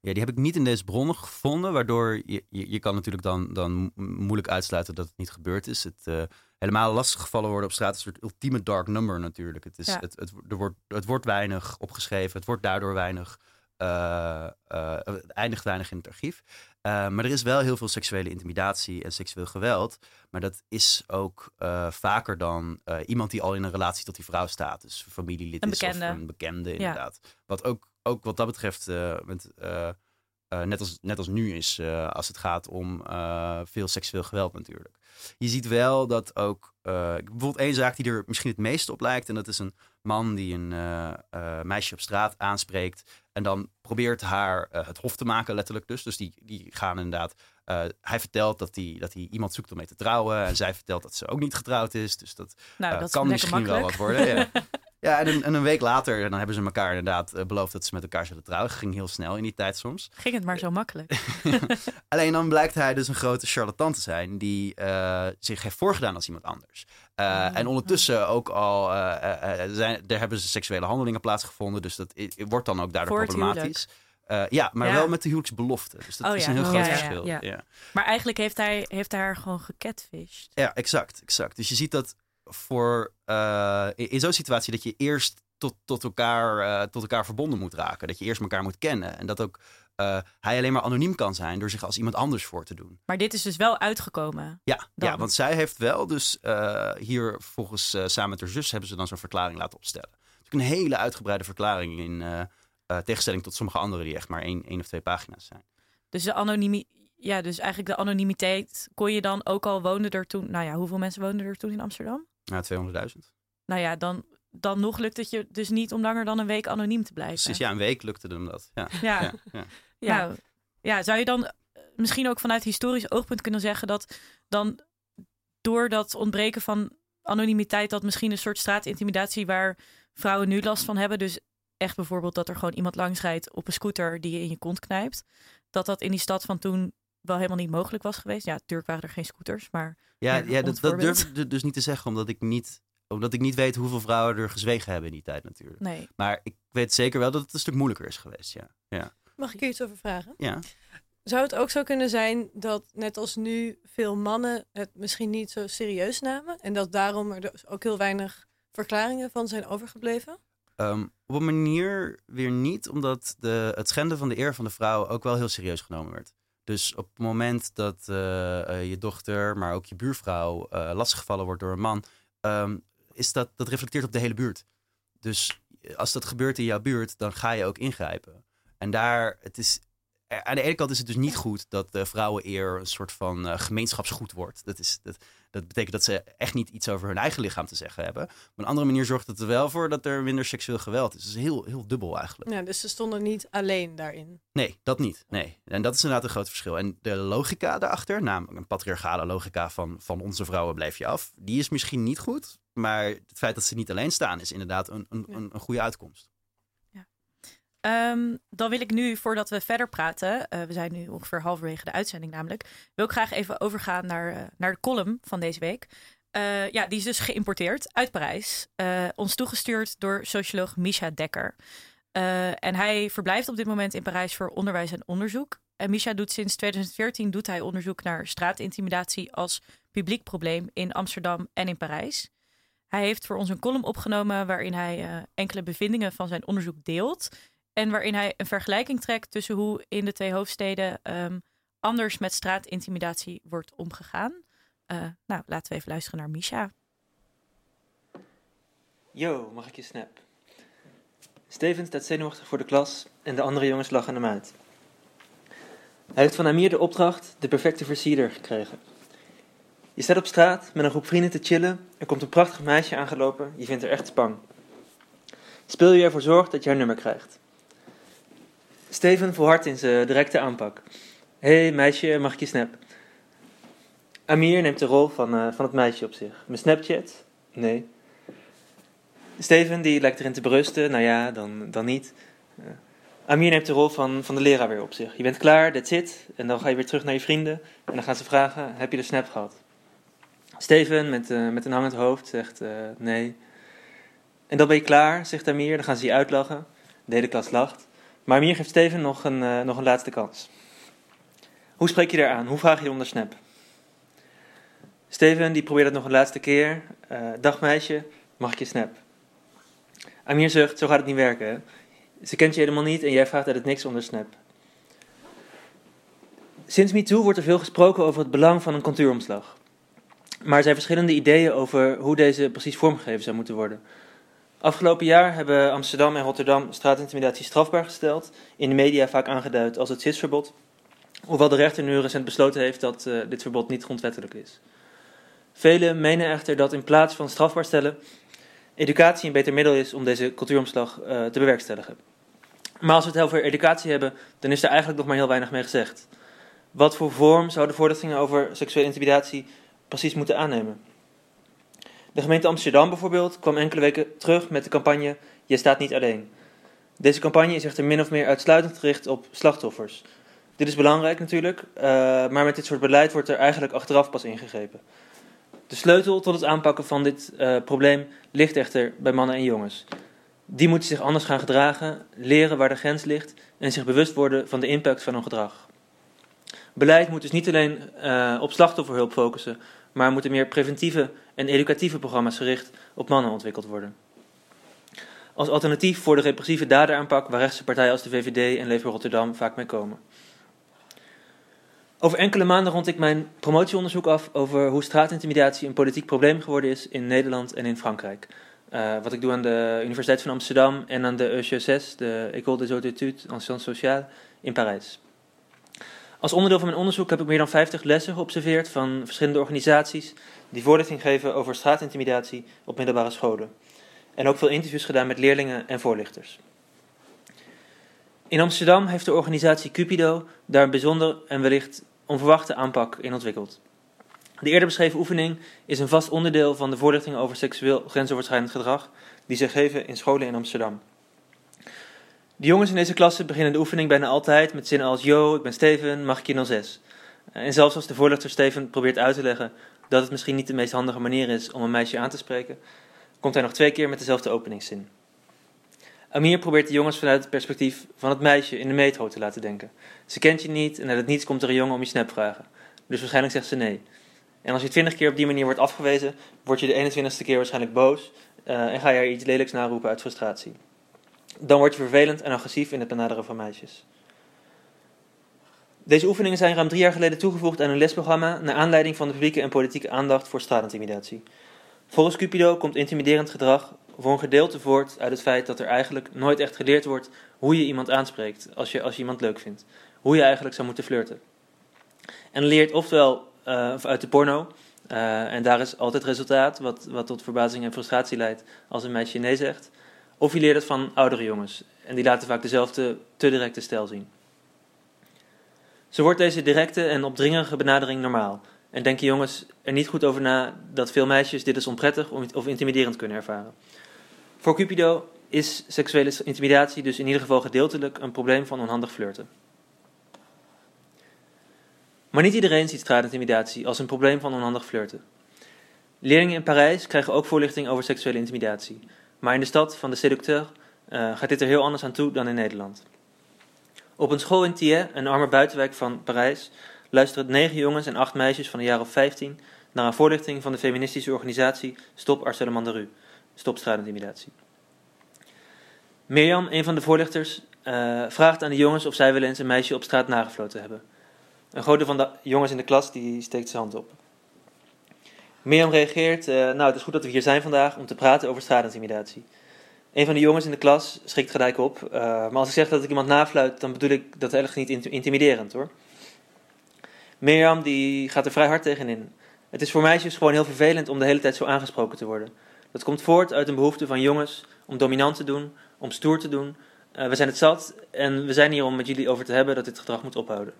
Ja, die heb ik niet in deze bronnen gevonden, waardoor je, je, je kan natuurlijk dan, dan moeilijk uitsluiten dat het niet gebeurd is. Het, uh, helemaal lastig gevallen worden op straat is een soort ultieme dark number natuurlijk. Het, is, het, het, er wordt, het wordt weinig opgeschreven, het wordt daardoor weinig, uh, uh, het eindigt weinig in het archief. maar er is wel heel veel seksuele intimidatie en seksueel geweld. Maar dat is ook vaker dan iemand die al in een relatie tot die vrouw staat. Dus een familielid een is bekende. of een bekende inderdaad. Wat ook ook wat dat betreft, met, uh, net, als, net als nu is, als het gaat om veel seksueel geweld natuurlijk. Je ziet wel dat ook, bijvoorbeeld één zaak die er misschien het meest op lijkt, en dat is een man die een meisje op straat aanspreekt en dan probeert haar het hof te maken, letterlijk dus. Dus die, die gaan inderdaad hij vertelt dat hij, dat hij iemand zoekt om mee te trouwen. En zij vertelt dat ze ook niet getrouwd is. Dus dat, nou, dat kan misschien makkelijk. wel wat worden. Ja. Ja, en een, en een, week later dan hebben ze elkaar inderdaad eh, beloofd dat ze met elkaar zullen trouwen. Ging heel snel in die tijd soms. Ging het maar zo makkelijk. Alleen dan blijkt hij dus een grote charlatan te zijn die uh, zich heeft voorgedaan als iemand anders. Uh, oh, en ondertussen ook al zijn, er hebben ze seksuele handelingen plaatsgevonden. Dus dat wordt dan ook daardoor problematisch. ja, maar ja. wel met de huwelijksbelofte. Dus dat oh, is ja. een heel oh, groot ja, verschil. Ja. Maar eigenlijk heeft hij, heeft hij haar gewoon gecatfished. Ja, exact, exact. Dus je ziet dat voor uh, in, zo'n situatie dat je eerst tot, tot, elkaar, uh, tot elkaar verbonden moet raken. Dat je eerst elkaar moet kennen. En dat ook uh, hij alleen maar anoniem kan zijn door zich als iemand anders voor te doen. Maar dit is dus wel uitgekomen. Ja, ja want zij heeft wel dus hier volgens samen met haar zus hebben ze dan zo'n verklaring laten opstellen. Dus een hele uitgebreide verklaring in tegenstelling tot sommige andere die echt maar één, één of twee pagina's zijn. Dus de anonimie, ja, dus eigenlijk de anonimiteit kon je dan ook al wonen er toen. Nou ja, hoeveel mensen woonden er toen in Amsterdam? Nou, 200.000. Nou ja, dan dan nog lukt het je dus niet om langer dan een week anoniem te blijven. Precies, ja, een week lukte hem dat. Ja. Ja. Ja, ja. ja. Nou, ja, zou je dan misschien ook vanuit historisch oogpunt kunnen zeggen dat dan door dat ontbreken van anonimiteit, dat misschien een soort straatintimidatie waar vrouwen nu last van hebben, dus echt bijvoorbeeld dat er gewoon iemand langs rijdt op een scooter die je in je kont knijpt, dat dat in die stad van toen wel helemaal niet mogelijk was geweest. Ja, natuurlijk waren er geen scooters, maar... Ja, ja, dat, dat durf ik dus niet te zeggen, omdat ik niet omdat ik niet weet hoeveel vrouwen er gezwegen hebben in die tijd natuurlijk. Nee. Maar ik weet zeker wel dat het een stuk moeilijker is geweest, ja. ja. Mag ik hier iets over vragen? ja. Zou het ook zo kunnen zijn dat, net als nu, veel mannen het misschien niet zo serieus namen? En dat daarom er dus ook heel weinig verklaringen van zijn overgebleven? Ehm, op een manier weer niet, omdat de, het schenden van de eer van de vrouw ook wel heel serieus genomen werd. Dus op het moment dat eh, eh, je dochter, maar ook je buurvrouw eh, lastiggevallen wordt door een man, ehm, is dat, dat reflecteert op de hele buurt. Dus als dat gebeurt in jouw buurt, dan ga je ook ingrijpen. En daar, het is, aan de ene kant is het dus niet goed dat de vrouweneer een soort van eh, gemeenschapsgoed wordt. Dat, is, dat, dat betekent dat ze echt niet iets over hun eigen lichaam te zeggen hebben. Op een andere manier zorgt het er wel voor dat er minder seksueel geweld is. Dus het is heel, heel dubbel eigenlijk. Ja, dus ze stonden niet alleen daarin. Nee, dat niet. Nee. En dat is inderdaad een groot verschil. En de logica daarachter, namelijk een patriarchale logica van, van onze vrouwen blijf je af, die is misschien niet goed. Maar het feit dat ze niet alleen staan is inderdaad een, een, een, een goede uitkomst. Ehm, dan wil ik nu, voordat we verder praten, eh, we zijn nu ongeveer halverwege de uitzending namelijk, wil ik graag even overgaan naar, eh, naar de column van deze week. Eh, ja, die is dus geïmporteerd uit Parijs. ons toegestuurd door socioloog Misha Dekker. En hij verblijft op dit moment in Parijs voor onderwijs en onderzoek. En Misha doet sinds 2014 doet hij onderzoek naar straatintimidatie als publiek probleem in Amsterdam en in Parijs. Hij heeft voor ons een column opgenomen waarin hij enkele bevindingen van zijn onderzoek deelt. En waarin hij een vergelijking trekt tussen hoe in de twee hoofdsteden ehm, anders met straatintimidatie wordt omgegaan. Eh, nou, laten we even luisteren naar Misha. Yo, mag ik je snap? Steven staat zenuwachtig voor de klas en de andere jongens lachen hem uit. Hij heeft van Amir de opdracht de perfecte versierder gekregen. Je staat op straat met een groep vrienden te chillen. Er komt een prachtig meisje aangelopen. Je vindt haar echt spang. Speel je ervoor zorgt dat je haar nummer krijgt. Steven volhardt in zijn directe aanpak. Hé hey, meisje, mag ik je snap? Amir neemt de rol van, eh, van het meisje op zich. Mijn Snapchat? Nee. Steven die lijkt erin te berusten. Nou ja, dan, dan niet. Eh, Amir neemt de rol van, van de leraar weer op zich. Je bent klaar, that's it. En dan ga je weer terug naar je vrienden. En dan gaan ze vragen, heb je de snap gehad? Steven met, eh, met een hangend hoofd zegt nee. En dan ben je klaar, zegt Amir. Dan gaan ze je uitlachen. De hele klas lacht. Maar Amir geeft Steven nog een, eh, nog een laatste kans. Hoe spreek je daar aan? Hoe vraag je om de snap? Steven die probeert het nog een laatste keer. Eh, dag meisje, mag ik je snap? Amir zucht, zo gaat het niet werken. Ze kent je helemaal niet en jij vraagt uit het niks om de snap. Sinds MeToo wordt er veel gesproken over het belang van een contuuromslag. Maar er zijn verschillende ideeën over hoe deze precies vormgegeven zou moeten worden. Afgelopen jaar hebben Amsterdam en Rotterdam straatintimidatie strafbaar gesteld. In de media vaak aangeduid als het CIS-verbod. Hoewel de rechter nu recent besloten heeft dat eh, dit verbod niet grondwettelijk is. Velen menen echter dat in plaats van strafbaar stellen, educatie een beter middel is om deze cultuuromslag eh, te bewerkstelligen. Maar als we het over educatie hebben, dan is er eigenlijk nog maar heel weinig mee gezegd. Wat voor vorm zou de voorlichtingen over seksuele intimidatie precies moeten aannemen? De gemeente Amsterdam bijvoorbeeld kwam enkele weken terug met de campagne Je staat niet alleen. Deze campagne is echter min of meer uitsluitend gericht op slachtoffers. Dit is belangrijk natuurlijk, uh, maar met dit soort beleid wordt er eigenlijk achteraf pas ingegrepen. De sleutel tot het aanpakken van dit uh, probleem ligt echter bij mannen en jongens. Die moeten zich anders gaan gedragen, leren waar de grens ligt en zich bewust worden van de impact van hun gedrag. Beleid moet dus niet alleen uh, op slachtofferhulp focussen, maar moeten meer preventieve en educatieve programma's gericht op mannen ontwikkeld worden. Als alternatief voor de repressieve daderaanpak waar rechtse partijen als de VVD en Leefbaar Rotterdam vaak mee komen. Over enkele maanden rond ik mijn promotieonderzoek af over hoe straatintimidatie een politiek probleem geworden is in Nederland en in Frankrijk. Uh, wat ik doe aan de Universiteit van Amsterdam en aan de EUCSS, de École des Hautes Études en Sciences Sociales, in Parijs. Als onderdeel van mijn onderzoek heb ik meer dan 50 lessen geobserveerd van verschillende organisaties die voorlichting geven over straatintimidatie op middelbare scholen. En ook veel interviews gedaan met leerlingen en voorlichters. In Amsterdam heeft de organisatie Cupido daar een bijzonder en wellicht onverwachte aanpak in ontwikkeld. De eerder beschreven oefening is een vast onderdeel van de voorlichting over seksueel grensoverschrijdend gedrag die ze geven in scholen in Amsterdam. De jongens in deze klasse beginnen de oefening bijna altijd met zinnen als Yo, ik ben Steven, mag ik je 06? En zelfs als de voorlichter Steven probeert uit te leggen dat het misschien niet de meest handige manier is om een meisje aan te spreken, komt hij nog twee keer met dezelfde openingszin. Amir probeert de jongens vanuit het perspectief van het meisje in de metro te laten denken. Ze kent je niet en uit het niets komt er een jongen om je snap vragen. Dus waarschijnlijk zegt ze nee. En als je twintig keer op die manier wordt afgewezen, word je de 21ste keer waarschijnlijk boos uh, en ga je er iets lelijks naroepen uit frustratie. Dan word je vervelend en agressief in het benaderen van meisjes. Deze oefeningen zijn ruim drie jaar geleden toegevoegd aan een lesprogramma naar aanleiding van de publieke en politieke aandacht voor straatintimidatie. Volgens Cupido komt intimiderend gedrag voor een gedeelte voort uit het feit dat er eigenlijk nooit echt geleerd wordt hoe je iemand aanspreekt als je, als je iemand leuk vindt. Hoe je eigenlijk zou moeten flirten. En leert ofwel uh, uit de porno, uh, en daar is altijd resultaat, wat, wat tot verbazing en frustratie leidt als een meisje nee zegt. Of je leert het van oudere jongens, en die laten vaak dezelfde te directe stijl zien. Zo wordt deze directe en opdringerige benadering normaal. En denken jongens er niet goed over na dat veel meisjes dit als onprettig of intimiderend kunnen ervaren. Voor Cupido is seksuele intimidatie dus in ieder geval gedeeltelijk een probleem van onhandig flirten. Maar niet iedereen ziet straatintimidatie als een probleem van onhandig flirten. Leerlingen in Parijs krijgen ook voorlichting over seksuele intimidatie. Maar in de stad van de seducteur uh, gaat dit er heel anders aan toe dan in Nederland. Op een school in Thiers, een arme buitenwijk van Parijs, luisteren negen jongens en acht meisjes van een jaar of 15 naar een voorlichting van de feministische organisatie Stop Harcèlement de Stop Straatintimidatie. Mirjam, een van de voorlichters, uh, vraagt aan de jongens of zij wel eens een meisje op straat nagefloten hebben. Een grote van de jongens in de klas die steekt zijn hand op. Mirjam reageert, uh, nou het is goed dat we hier zijn vandaag om te praten over straatintimidatie. Een van de jongens in de klas schrikt gelijk op. Uh, maar als ik zeg dat ik iemand nafluit, dan bedoel ik dat eigenlijk niet intimiderend hoor. Mirjam die gaat er vrij hard tegenin. Het is voor meisjes gewoon heel vervelend om de hele tijd zo aangesproken te worden. Dat komt voort uit een behoefte van jongens om dominant te doen, om stoer te doen. Uh, we zijn het zat en we zijn hier om met jullie over te hebben dat dit gedrag moet ophouden.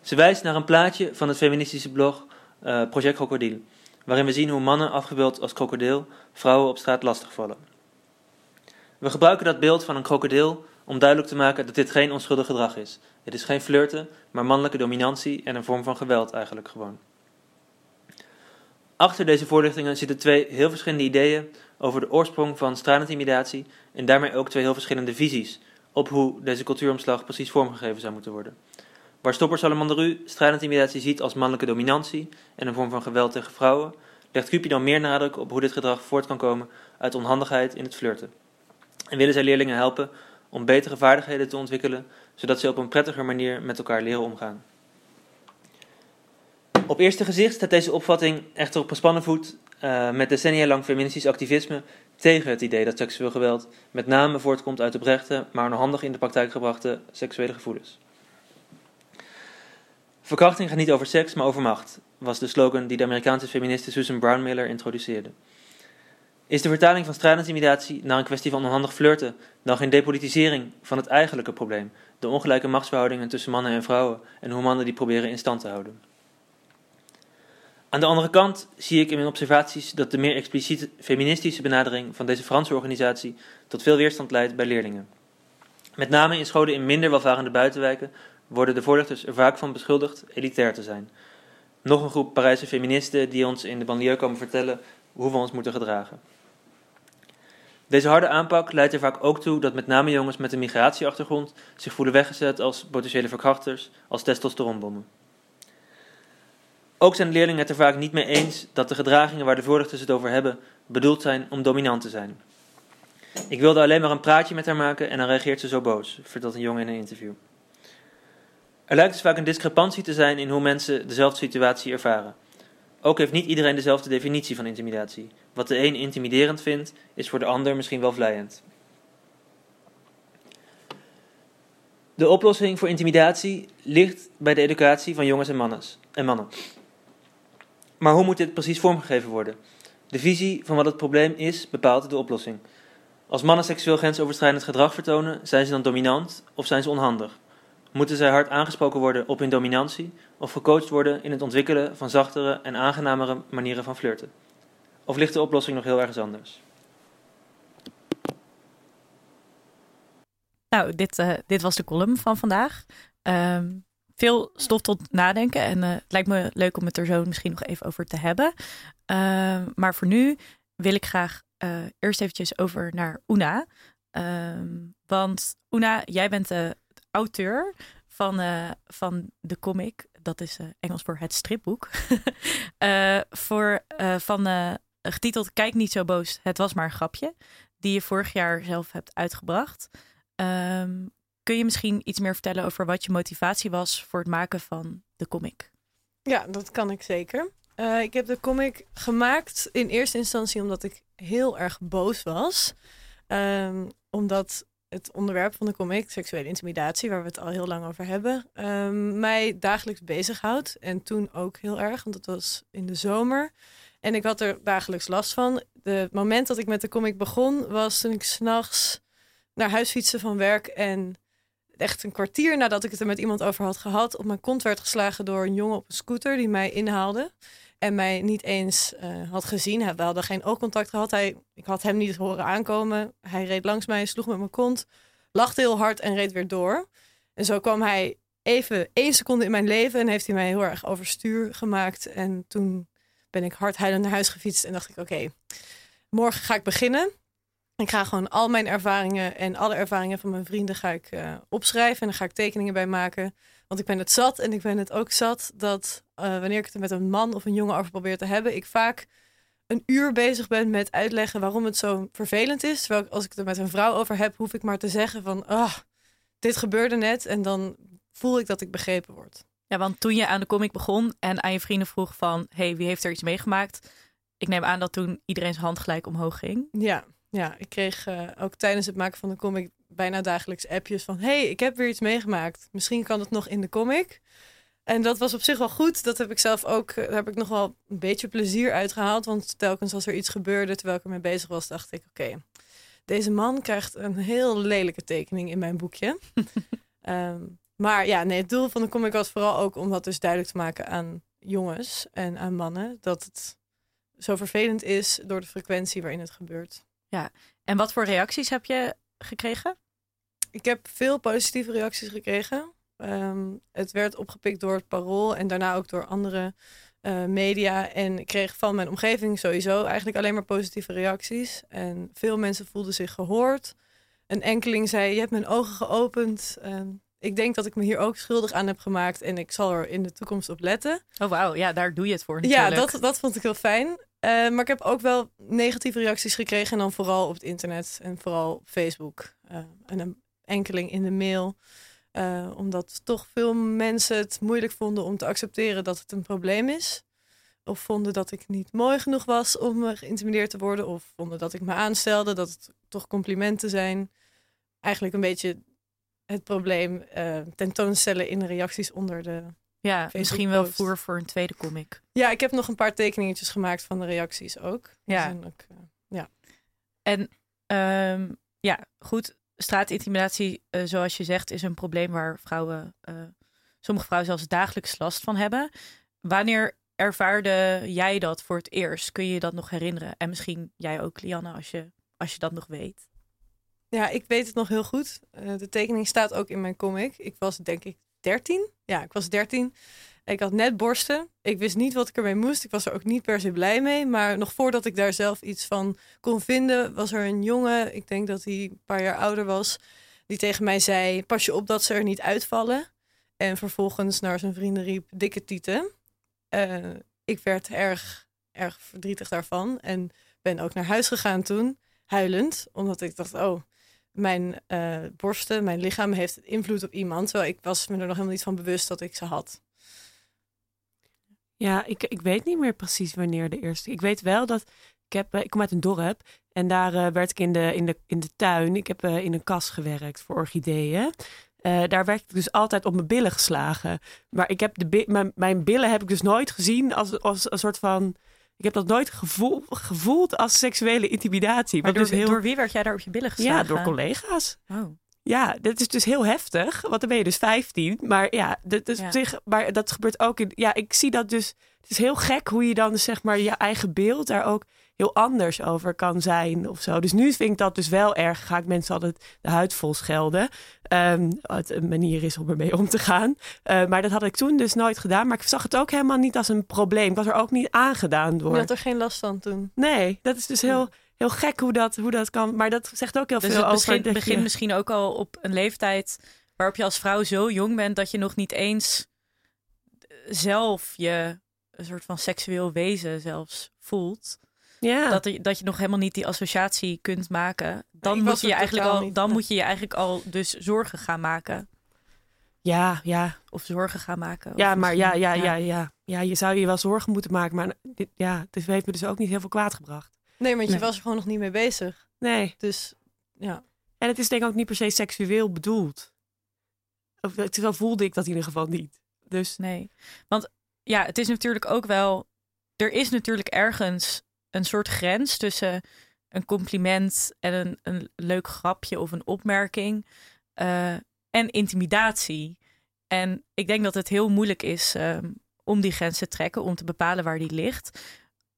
Ze wijst naar een plaatje van het feministische blog uh, Project Krokodil, waarin we zien hoe mannen afgebeeld als krokodil vrouwen op straat lastigvallen. We gebruiken dat beeld van een krokodil om duidelijk te maken dat dit geen onschuldig gedrag is. Het is geen flirten, maar mannelijke dominantie en een vorm van geweld eigenlijk gewoon. Achter deze voorlichtingen zitten twee heel verschillende ideeën over de oorsprong van straatintimidatie en daarmee ook twee heel verschillende visies op hoe deze cultuuromslag precies vormgegeven zou moeten worden. Waar Stopper Salamanderu straatintimidatie ziet als mannelijke dominantie en een vorm van geweld tegen vrouwen, legt Cupid meer nadruk op hoe dit gedrag voort kan komen uit onhandigheid in het flirten. En willen zij leerlingen helpen om betere vaardigheden te ontwikkelen, zodat ze op een prettiger manier met elkaar leren omgaan. Op eerste gezicht staat deze opvatting echter op gespannen voet uh, met decennia lang feministisch activisme tegen het idee dat seksueel geweld met name voortkomt uit oprechte, maar onhandig in de praktijk gebrachte seksuele gevoelens. Verkrachting gaat niet over seks, maar over macht, was de slogan die de Amerikaanse feministe Susan Brownmiller introduceerde. Is de vertaling van straatintimidatie naar een kwestie van onhandig flirten dan geen depolitisering van het eigenlijke probleem, de ongelijke machtsverhoudingen tussen mannen en vrouwen en hoe mannen die proberen in stand te houden? Aan de andere kant zie ik in mijn observaties dat de meer expliciet feministische benadering van deze Franse organisatie tot veel weerstand leidt bij leerlingen. Met name in scholen in minder welvarende buitenwijken worden de voorlichters er vaak van beschuldigd elitair te zijn. Nog een groep Parijse feministen die ons in de banlieue komen vertellen hoe we ons moeten gedragen. Deze harde aanpak leidt er vaak ook toe dat met name jongens met een migratieachtergrond zich voelen weggezet als potentiële verkrachters, als testosteronbommen. Ook zijn leerlingen het er vaak niet mee eens dat de gedragingen waar de voorlichters het over hebben bedoeld zijn om dominant te zijn. Ik wilde alleen maar een praatje met haar maken en dan reageert ze zo boos, vertelt een jongen in een interview. Er lijkt dus vaak een discrepantie te zijn in hoe mensen dezelfde situatie ervaren. Ook heeft niet iedereen dezelfde definitie van intimidatie. Wat de een intimiderend vindt, is voor de ander misschien wel vlijend. De oplossing voor intimidatie ligt bij de educatie van jongens en, en mannen. Maar hoe moet dit precies vormgegeven worden? De visie van wat het probleem is bepaalt de oplossing. Als mannen seksueel grensoverschrijdend gedrag vertonen, zijn ze dan dominant of zijn ze onhandig? Moeten zij hard aangesproken worden op hun dominantie of gecoacht worden in het ontwikkelen van zachtere en aangenamere manieren van flirten? Of ligt de oplossing nog heel ergens anders? Nou, dit, uh, dit was de column van vandaag. Um, veel stof tot nadenken. En eh, het lijkt me leuk om het er zo misschien nog even over te hebben. Ehm, maar voor nu wil ik graag eh, eerst eventjes over naar Una. Ehm, want Una, jij bent de auteur van, eh, van de comic. Dat is eh, Engels voor het stripboek. Eh, voor, van, getiteld Kijk niet zo boos, het was maar een grapje. Die je vorig jaar zelf hebt uitgebracht. Ehm, kun je misschien iets meer vertellen over wat je motivatie was voor het maken van de comic? Ja, dat kan ik zeker. Ik heb de comic gemaakt in eerste instantie omdat ik heel erg boos was. Ehm, omdat het onderwerp van de comic, seksuele intimidatie, waar we het al heel lang over hebben, ehm, mij dagelijks bezighoudt. En toen ook heel erg, want het was in de zomer. En ik had er dagelijks last van. Het moment dat ik met de comic begon, was toen ik s'nachts naar huis fietste van werk. En echt een kwartier nadat ik het er met iemand over had gehad, op mijn kont werd geslagen door een jongen op een scooter die mij inhaalde. En mij niet eens eh, had gezien. We hadden geen oogcontact gehad. Hij, ik had hem niet horen aankomen. Hij reed langs mij, sloeg met mijn kont, lachte heel hard en reed weer door. En zo kwam hij even één seconde in mijn leven en heeft hij mij heel erg overstuur gemaakt. En toen ben ik hard huilend naar huis gefietst en dacht ik, oké, morgen ga ik beginnen. Ik ga gewoon al mijn ervaringen en alle ervaringen van mijn vrienden ga ik eh, opschrijven. En dan ga ik tekeningen bij maken. Want ik ben het zat en ik ben het ook zat dat eh, wanneer ik het met een man of een jongen over probeer te hebben, ik vaak een uur bezig ben met uitleggen waarom het zo vervelend is. Terwijl ik, als ik het er met een vrouw over heb, hoef ik maar te zeggen van, ah, dit gebeurde net. En dan voel ik dat ik begrepen word. Ja, want toen je aan de comic begon en aan je vrienden vroeg van... hey, wie heeft er iets meegemaakt? Ik neem aan dat toen iedereen zijn hand gelijk omhoog ging. Ja, ja ik kreeg uh, ook tijdens het maken van de comic bijna dagelijks appjes van... hey, ik heb weer iets meegemaakt. Misschien kan het nog in de comic. En dat was op zich wel goed. Dat heb ik zelf ook, daar heb ik nog wel een beetje plezier uitgehaald. Want telkens als er iets gebeurde terwijl ik ermee bezig was, dacht ik... oké, okay, deze man krijgt een heel lelijke tekening in mijn boekje. um, maar ja, nee, het doel van de comic was vooral ook om dat dus duidelijk te maken aan jongens en aan mannen. Dat het zo vervelend is door de frequentie waarin het gebeurt. Ja, en wat voor reacties heb je gekregen? Ik heb veel positieve reacties gekregen. Um, het werd opgepikt door het Parool en daarna ook door andere uh, media. En ik kreeg van mijn omgeving sowieso eigenlijk alleen maar positieve reacties. En veel mensen voelden zich gehoord. Een enkeling zei, je hebt mijn ogen geopend. Um, ik denk dat ik me hier ook schuldig aan heb gemaakt en ik zal er in de toekomst op letten. Oh wauw, ja, daar doe je het voor natuurlijk. Ja, dat, dat vond ik heel fijn. Uh, maar ik heb ook wel negatieve reacties gekregen en dan vooral op het internet en vooral op Facebook. Uh, en een enkeling in de mail. Uh, omdat toch veel mensen het moeilijk vonden om te accepteren dat het een probleem is. Of vonden dat ik niet mooi genoeg was om geïntimideerd te worden. Of vonden dat ik me aanstelde, dat het toch complimenten zijn. Eigenlijk een beetje het probleem uh, tentoonstellen in de reacties onder de. Ja, misschien wel voer voor een tweede comic. Ja, ik heb nog een paar tekeningetjes gemaakt van de reacties ook. Ja. Ook, uh, ja. En um, ja, goed. Straatintimidatie, uh, zoals je zegt, is een probleem waar vrouwen, sommige vrouwen zelfs dagelijks last van hebben. Wanneer ervaarde jij dat voor het eerst? Kun je je dat nog herinneren? En misschien jij ook, Lianne, als je, als je dat nog weet. Ja, ik weet het nog heel goed. Uh, de tekening staat ook in mijn comic. Ik was denk ik 13. Ja, ik was 13. Ik had net borsten. Ik wist niet wat ik ermee moest. Ik was er ook niet per se blij mee. Maar nog voordat ik daar zelf iets van kon vinden, was er een jongen, ik denk dat hij een paar jaar ouder was, die tegen mij zei: Pas je op dat ze er niet uitvallen. En vervolgens naar zijn vrienden riep: Dikke tieten. Uh, ik werd erg, erg verdrietig daarvan. En ben ook naar huis gegaan toen, huilend, omdat ik dacht: Oh mijn uh, borsten, mijn lichaam heeft invloed op iemand. Terwijl ik was me er nog helemaal niet van bewust dat ik ze had. Ja, ik, ik weet niet meer precies wanneer de eerste. Ik weet wel dat ik heb, ik kom uit een dorp en daar uh, werd ik in de, in de, in de tuin. Ik heb uh, in een kas gewerkt voor orchideeën. Uh, daar werd ik dus altijd op mijn billen geslagen. Maar ik heb de mijn, mijn billen heb ik dus nooit gezien als, als een soort van ik heb dat nooit gevoel, gevoeld als seksuele intimidatie. Maar door, dus heel... door wie werd jij daar op je billen geslagen? Ja, door collega's. Oh. Ja, dat is dus heel heftig. Want dan ben je dus 15. Maar ja, dat, is Ja. op zich, maar dat gebeurt ook in. Ja, ik zie dat dus. Het is heel gek hoe je dan dus, zeg maar je eigen beeld daar ook heel anders over kan zijn of zo. Dus nu vind ik dat dus wel erg. Ga ik mensen altijd de huid vol schelden. Ehm, wat een manier is om ermee om te gaan. Eh, maar dat had ik toen dus nooit gedaan. Maar ik zag het ook helemaal niet als een probleem. Ik was er ook niet aangedaan Je door. had er geen last van toen. Nee, dat is dus heel, heel gek hoe dat, hoe dat kan. Maar dat zegt ook heel Dus veel het over. begint, dat begint je- misschien ook al op een leeftijd waarop je als vrouw zo jong bent dat je nog niet eens zelf je een soort van seksueel wezen zelfs voelt. ja. Dat, er, dat je nog helemaal niet die associatie kunt maken. Dan, moet je, je eigenlijk al, niet, dan moet je je eigenlijk al dus zorgen gaan maken. ja, ja, Of zorgen gaan maken. Ja, maar ja, ja, ja, ja, ja. Je zou je wel zorgen moeten maken. Maar dit, ja, het heeft me dus ook niet heel veel kwaad gebracht. Nee, want je was er gewoon nog niet mee bezig. Nee. Dus ja. En het is denk ik ook niet per se seksueel bedoeld. Of, het zo voelde ik dat in ieder geval niet. Dus Nee, want ja, het is natuurlijk ook wel. Er is natuurlijk ergens een soort grens tussen een compliment en een, een leuk grapje of een opmerking eh, en intimidatie. En ik denk dat het heel moeilijk is ehm, om die grens te trekken, om te bepalen waar die ligt.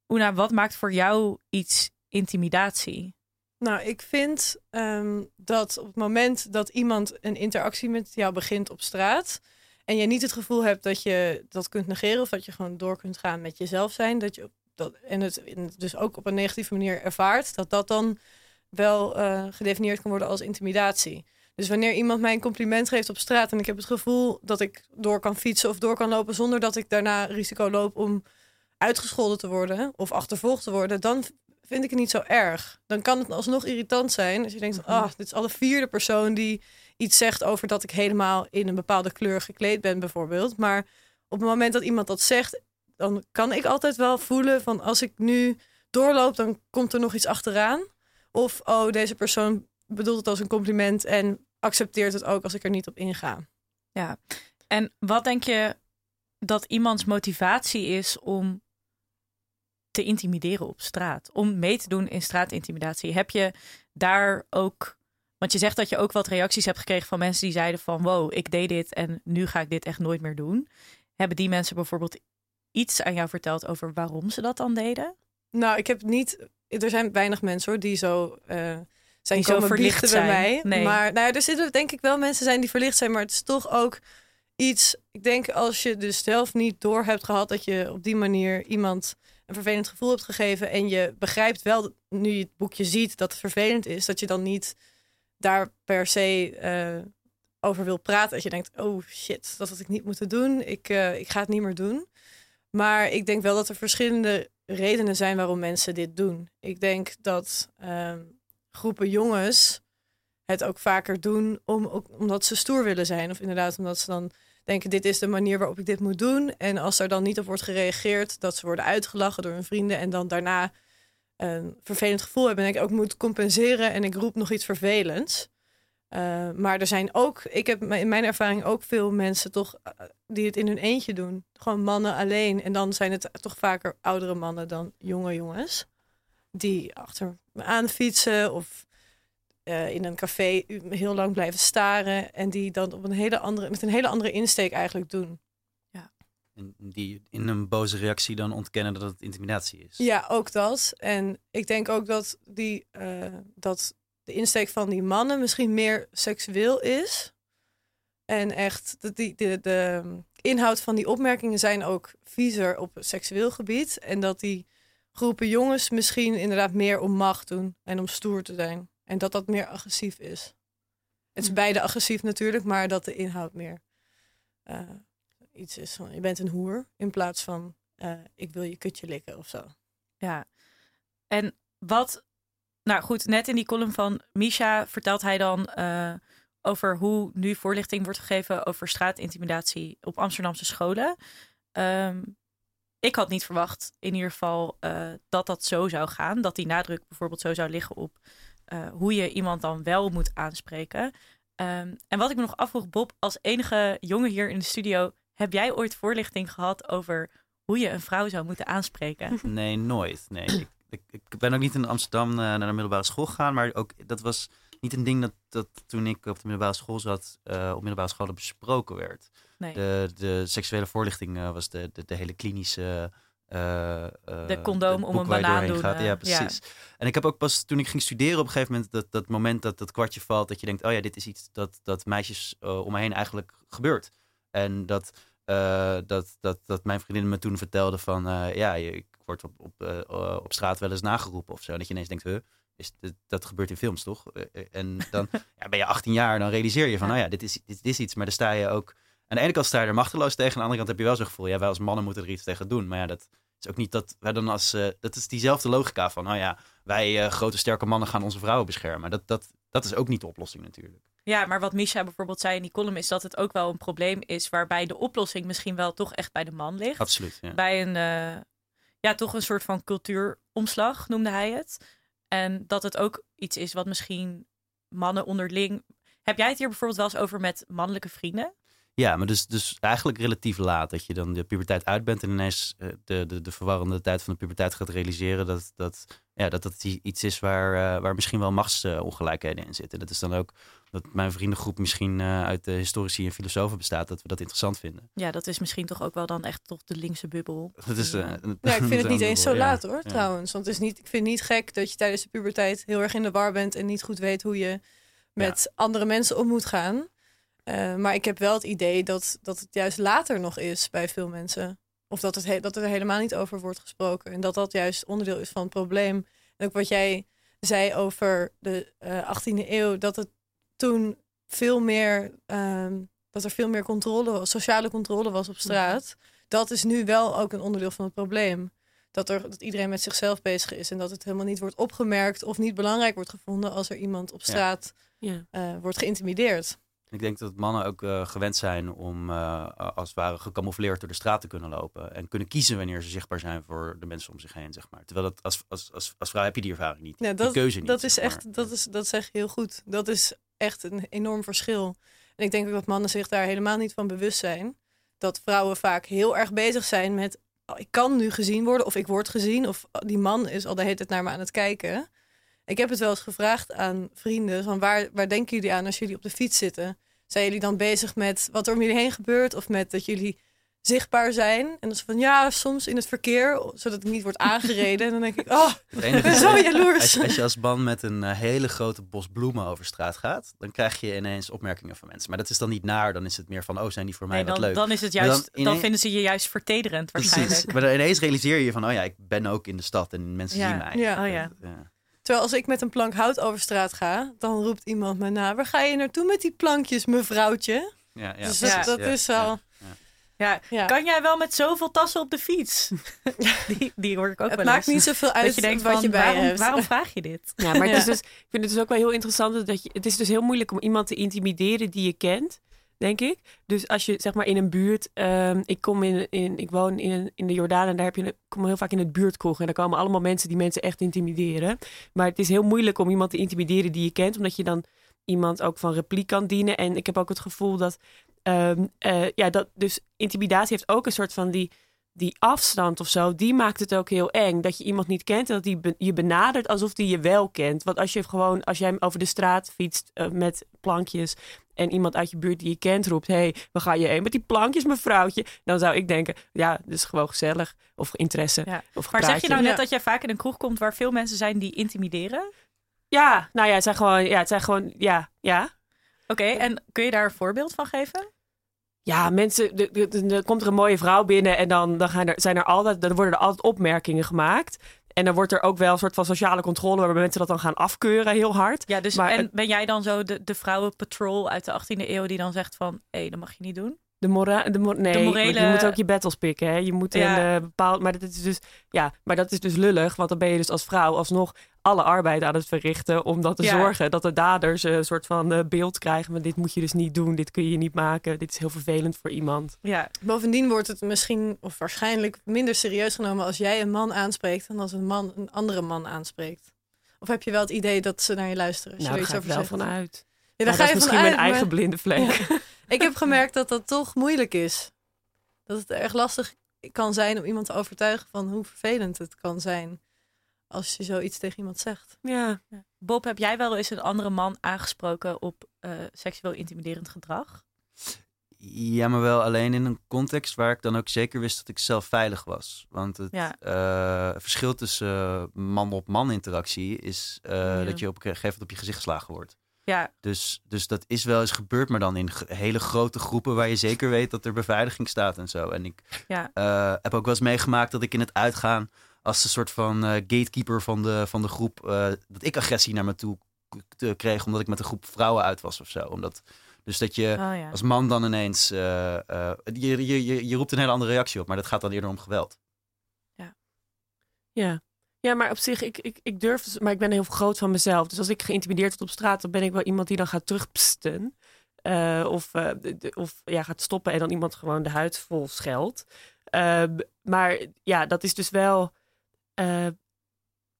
Oena, wat maakt voor jou iets intimidatie? Nou, ik vind ehm, dat op het moment dat iemand een interactie met jou begint op straat. en je niet het gevoel hebt dat je dat kunt negeren. of dat je gewoon door kunt gaan met jezelf zijn. Dat je dat, en, het, en het dus ook op een negatieve manier ervaart. dat dat dan wel eh, gedefinieerd kan worden als intimidatie. Dus wanneer iemand mij een compliment geeft op straat. en ik heb het gevoel dat ik door kan fietsen of door kan lopen. zonder dat ik daarna risico loop om uitgescholden te worden. of achtervolgd te worden. dan vind ik het niet zo erg. Dan kan het alsnog irritant zijn als je denkt, ah, dit is al de vierde persoon die iets zegt over dat ik helemaal in een bepaalde kleur gekleed ben, bijvoorbeeld. Maar op het moment dat iemand dat zegt, dan kan ik altijd wel voelen van als ik nu doorloop, dan komt er nog iets achteraan. Of, oh, deze persoon bedoelt het als een compliment en accepteert het ook als ik er niet op inga. Ja. En wat denk je dat iemands motivatie is om te intimideren op straat? Om mee te doen in straatintimidatie? Heb je daar ook. Want je zegt dat je ook wat reacties hebt gekregen van mensen die zeiden van wow, ik deed dit en nu ga ik dit echt nooit meer doen. Hebben die mensen bijvoorbeeld iets aan jou verteld over waarom ze dat dan deden? Nou, ik heb niet. Er zijn weinig mensen hoor die zo uh, zijn Die komen verlicht bij mij. Nee. Maar nou, ja, er zitten denk ik wel mensen zijn die verlicht zijn, maar het is toch ook iets. Ik denk als je dus zelf niet door hebt gehad dat je op die manier iemand een vervelend gevoel hebt gegeven en je begrijpt wel nu je het boekje ziet dat het vervelend is, dat je dan niet daar per se uh, over wil praten. Dat je denkt, oh shit, dat had ik niet moeten doen. Ik, uh, ik ga het niet meer doen. Maar ik denk wel dat er verschillende redenen zijn waarom mensen dit doen. Ik denk dat uh, groepen jongens het ook vaker doen om, ook, omdat ze stoer willen zijn. Of inderdaad omdat ze dan denken, dit is de manier waarop ik dit moet doen. En als er dan niet op wordt gereageerd, dat ze worden uitgelachen door hun vrienden. En dan daarna een vervelend gevoel hebben. En ik ook moet compenseren en ik roep nog iets vervelends. Uh, maar er zijn ook, ik heb in mijn ervaring ook veel mensen toch uh, die het in hun eentje doen. Gewoon mannen alleen. En dan zijn het toch vaker oudere mannen dan jonge jongens. Die achter me aan fietsen of uh, in een café heel lang blijven staren. En die dan op een hele andere, met een hele andere insteek eigenlijk doen. Ja. En die in een boze reactie dan ontkennen dat het intimidatie is. Ja, ook dat. En ik denk ook dat die dat de insteek van die mannen misschien meer seksueel is. En echt, de, de, de, de inhoud van die opmerkingen zijn ook viezer op seksueel gebied. En dat die groepen jongens misschien inderdaad meer om macht doen en om stoer te zijn. En dat dat meer agressief is. Het is beide agressief natuurlijk, maar dat de inhoud meer uh, iets is van je bent een hoer. In plaats van uh, ik wil je kutje likken of zo. Ja, en wat nou goed, net in die column van Misha vertelt hij dan uh, over hoe nu voorlichting wordt gegeven over straatintimidatie op Amsterdamse scholen. Um, ik had niet verwacht, in ieder geval, uh, dat dat zo zou gaan. Dat die nadruk bijvoorbeeld zo zou liggen op uh, hoe je iemand dan wel moet aanspreken. Um, en wat ik me nog afvroeg, Bob, als enige jongen hier in de studio, heb jij ooit voorlichting gehad over hoe je een vrouw zou moeten aanspreken? Nee, nooit. Nee. Ik ik, ik ben ook niet in Amsterdam uh, naar de middelbare school gegaan, maar ook dat was niet een ding dat, dat toen ik op de middelbare school zat, eh, op middelbare scholen besproken werd. Nee. De, de seksuele voorlichting eh, was de, de, de hele klinische. Eh, eh, De condoom om een banaan doen, gaat. eh, Ja, precies. En ik heb ook pas toen ik ging studeren op een gegeven moment dat, dat moment dat dat kwartje valt. Dat je denkt, oh ja, dit is iets dat, dat meisjes om me heen eigenlijk gebeurt. En dat, dat, dat, dat mijn vriendin me toen vertelde van, ja, ik word op, op, op straat wel eens nageroepen of zo. En dat je ineens denkt, huh, is, dit- dat gebeurt in films toch? En dan ja, ben je 18 jaar, dan realiseer je van, oh ja, dit is, dit, is iets. Maar dan sta je ook, aan de ene kant sta je er machteloos tegen. Aan de andere kant heb je wel zo'n gevoel, ja, wij als mannen moeten er iets tegen doen. Maar ja, dat is ook niet dat wij dan als, eh, dat is diezelfde logica van, oh ja, wij eh, grote sterke mannen gaan onze vrouwen beschermen. Dat, dat, dat is ook niet de oplossing natuurlijk. Ja, maar wat Misha bijvoorbeeld zei in die column is dat het ook wel een probleem is waarbij de oplossing misschien wel toch echt bij de man ligt. Absoluut, ja. Bij een, eh, ja, toch een soort van cultuuromslag noemde hij het. En dat het ook iets is wat misschien mannen onderling. Heb jij het hier bijvoorbeeld wel eens over met mannelijke vrienden? Ja, maar dus, dus eigenlijk relatief laat. Dat je dan de puberteit uit bent en ineens eh, de, de, de verwarrende tijd van de puberteit gaat realiseren dat dat, ja, dat, dat iets is waar, eh, waar misschien wel machtsongelijkheden in zitten. Dat is dan ook dat mijn vriendengroep misschien eh, uit de historici en filosofen bestaat, dat we dat interessant vinden. Ja, dat is misschien toch ook wel dan echt toch de linkse bubbel. Dat is, eh, Ja, ik vind het niet een eens zo ja. laat hoor, Ja. trouwens. Want het is niet, ik vind het niet gek dat je tijdens de puberteit heel erg in de war bent en niet goed weet hoe je met andere mensen om moet gaan. Eh, maar ik heb wel het idee dat, dat het juist later nog is bij veel mensen. Of dat, het he- dat er helemaal niet over wordt gesproken. En dat dat juist onderdeel is van het probleem. En ook wat jij zei over de eh 18e eeuw, dat het toen veel meer, ehm, dat er veel meer controle was, sociale controle was op straat. Dat is nu wel ook een onderdeel van het probleem. Dat, er, dat iedereen met zichzelf bezig is en dat het helemaal niet wordt opgemerkt of niet belangrijk wordt gevonden als er iemand op straat Ja. eh, wordt geïntimideerd. Ik denk dat mannen ook eh, gewend zijn om eh, als het ware gecamoufleerd door de straat te kunnen lopen. En kunnen kiezen wanneer ze zichtbaar zijn voor de mensen om zich heen, zeg maar. Terwijl dat als, als, als, als vrouw heb je die ervaring niet. Ja, die dat, keuze niet. dat is zeg echt, dat, is, dat zeg je heel goed. Dat is echt een enorm verschil. En ik denk ook dat mannen zich daar helemaal niet van bewust zijn. Dat vrouwen vaak heel erg bezig zijn met, oh, ik kan nu gezien worden of ik word gezien. Of oh, die man is al de hele tijd naar me aan het kijken. Ik heb het wel eens gevraagd aan vrienden, van waar, waar denken jullie aan als jullie op de fiets zitten? Zijn jullie dan bezig met wat er om jullie heen gebeurt? Of met dat jullie zichtbaar zijn? En dan is van, ja, soms in het verkeer, zodat ik niet word aangereden. en dan denk ik, oh, ik ben zo jaloers. Als je, als je als man met een eh, hele grote bos bloemen over straat gaat, dan krijg je ineens opmerkingen van mensen. Maar dat is dan niet naar, dan is het meer van, oh, zijn die voor mij Nee, wat dan, leuk. dan is het juist, dan vinden ze je juist vertederend waarschijnlijk. Precies. Maar dan ineens realiseer je je van, oh ja, ik ben ook in de stad en mensen Ja. zien mij. Ja. Oh ja. ja. Terwijl als ik met een plank hout over straat ga, dan roept iemand me na. Waar ga je naartoe met die plankjes, mevrouwtje? Ja, ja, dus Ja. dat, is ja. wel... Ja, Ja. kan jij wel met zoveel tassen op de fiets? die, die hoor ik ook Het wel maakt eens. niet zoveel uit dat je denkt wat van, je bij waarom, hebt. waarom vraag je dit? Ja, maar het is dus, ik vind het dus ook wel heel interessant dat je. Het is dus heel moeilijk om iemand te intimideren die je kent, denk ik. Dus als je zeg maar in een buurt. ehm, ik kom in, in. Ik woon in, in de Jordaan en daar heb je. kom heel vaak in het buurtkroeg. En daar komen allemaal mensen die mensen echt intimideren. Maar het is heel moeilijk om iemand te intimideren die je kent, omdat je dan iemand ook van repliek kan dienen. En ik heb ook het gevoel dat. ehm, eh, ja, dat. Dus intimidatie heeft ook een soort van die die afstand of zo, die maakt het ook heel eng. Dat je iemand niet kent en dat die je benadert alsof die je wel kent. Want als je gewoon, als jij over de straat fietst eh, met plankjes en iemand uit je buurt die je kent roept: hé, hey, waar ga je heen met die plankjes, mevrouwtje? Dan zou ik denken: ja, dit is gewoon gezellig of interesse. Ja. Of Maar zeg je nou net Ja. dat jij vaak in een kroeg komt waar veel mensen zijn die intimideren? Ja, nou ja, het zijn gewoon, ja, het zijn gewoon, ja, ja. Oké, en kun je daar een voorbeeld van geven? Ja, mensen, er komt er een mooie vrouw binnen en dan, dan, gaan er, zijn er altijd, dan worden er altijd opmerkingen gemaakt. En dan wordt er ook wel een soort van sociale controle waarbij mensen dat dan gaan afkeuren heel hard. Ja, dus Maar en ben jij dan zo de, de vrouwenpatrol uit de 18e eeuw die dan zegt van, hé, dat mag je niet doen? De mora de nee, De want morele- je moet ook je battles pikken. Hè? Je moet Ja. een eh, bepaald. Maar dat is dus ja, maar dat is dus lullig, want dan ben je dus als vrouw alsnog alle arbeid aan het verrichten om dat te Ja. zorgen dat de daders een soort van eh, beeld krijgen. Maar dit moet je dus niet doen, dit kun je niet maken, dit is heel vervelend voor iemand. Ja, Bovendien wordt het misschien, of waarschijnlijk, minder serieus genomen als jij een man aanspreekt dan als een man een andere man aanspreekt. Of heb je wel het idee dat ze naar je luisteren? je Nou, daar ga ik over wel zegt? van uit. Ja, daar dat ga is je misschien vanuit. mijn eigen maar blinde vlek. Ik heb gemerkt dat dat toch moeilijk is. Dat het erg lastig kan zijn om iemand te overtuigen van hoe vervelend het kan zijn als je zoiets tegen iemand zegt. Ja. Bob, heb jij wel eens een andere man aangesproken op eh, seksueel intimiderend gedrag? Ja, maar wel alleen in een context waar ik dan ook zeker wist dat ik zelf veilig was. Want het Ja. eh, verschil tussen eh, man-op-man interactie is eh, Ja. dat je op een gegeven moment op je gezicht geslagen wordt. Ja, Dus, dus dat is wel eens gebeurd, maar dan in hele grote groepen waar je zeker weet dat er beveiliging staat en zo. En ik Ja. eh, heb ook wel eens meegemaakt dat ik in het uitgaan als een soort van eh, gatekeeper van de, van de groep, eh, dat ik agressie naar me toe kreeg omdat ik met een groep vrouwen uit was of zo. Omdat, dus dat je oh ja. als man dan ineens, eh, je, je, je, je roept een hele andere reactie op, maar dat gaat dan eerder om geweld. Ja. Ja, maar op zich, ik, ik, ik durf, dus- maar ik ben heel groot van mezelf. Dus als ik geïntimideerd word op straat, dan ben ik wel iemand die dan gaat terugpsten. Of de- de- of ja, gaat stoppen en dan iemand gewoon de huid vol scheldt. Ehm, maar ja, dat is dus wel. Eh,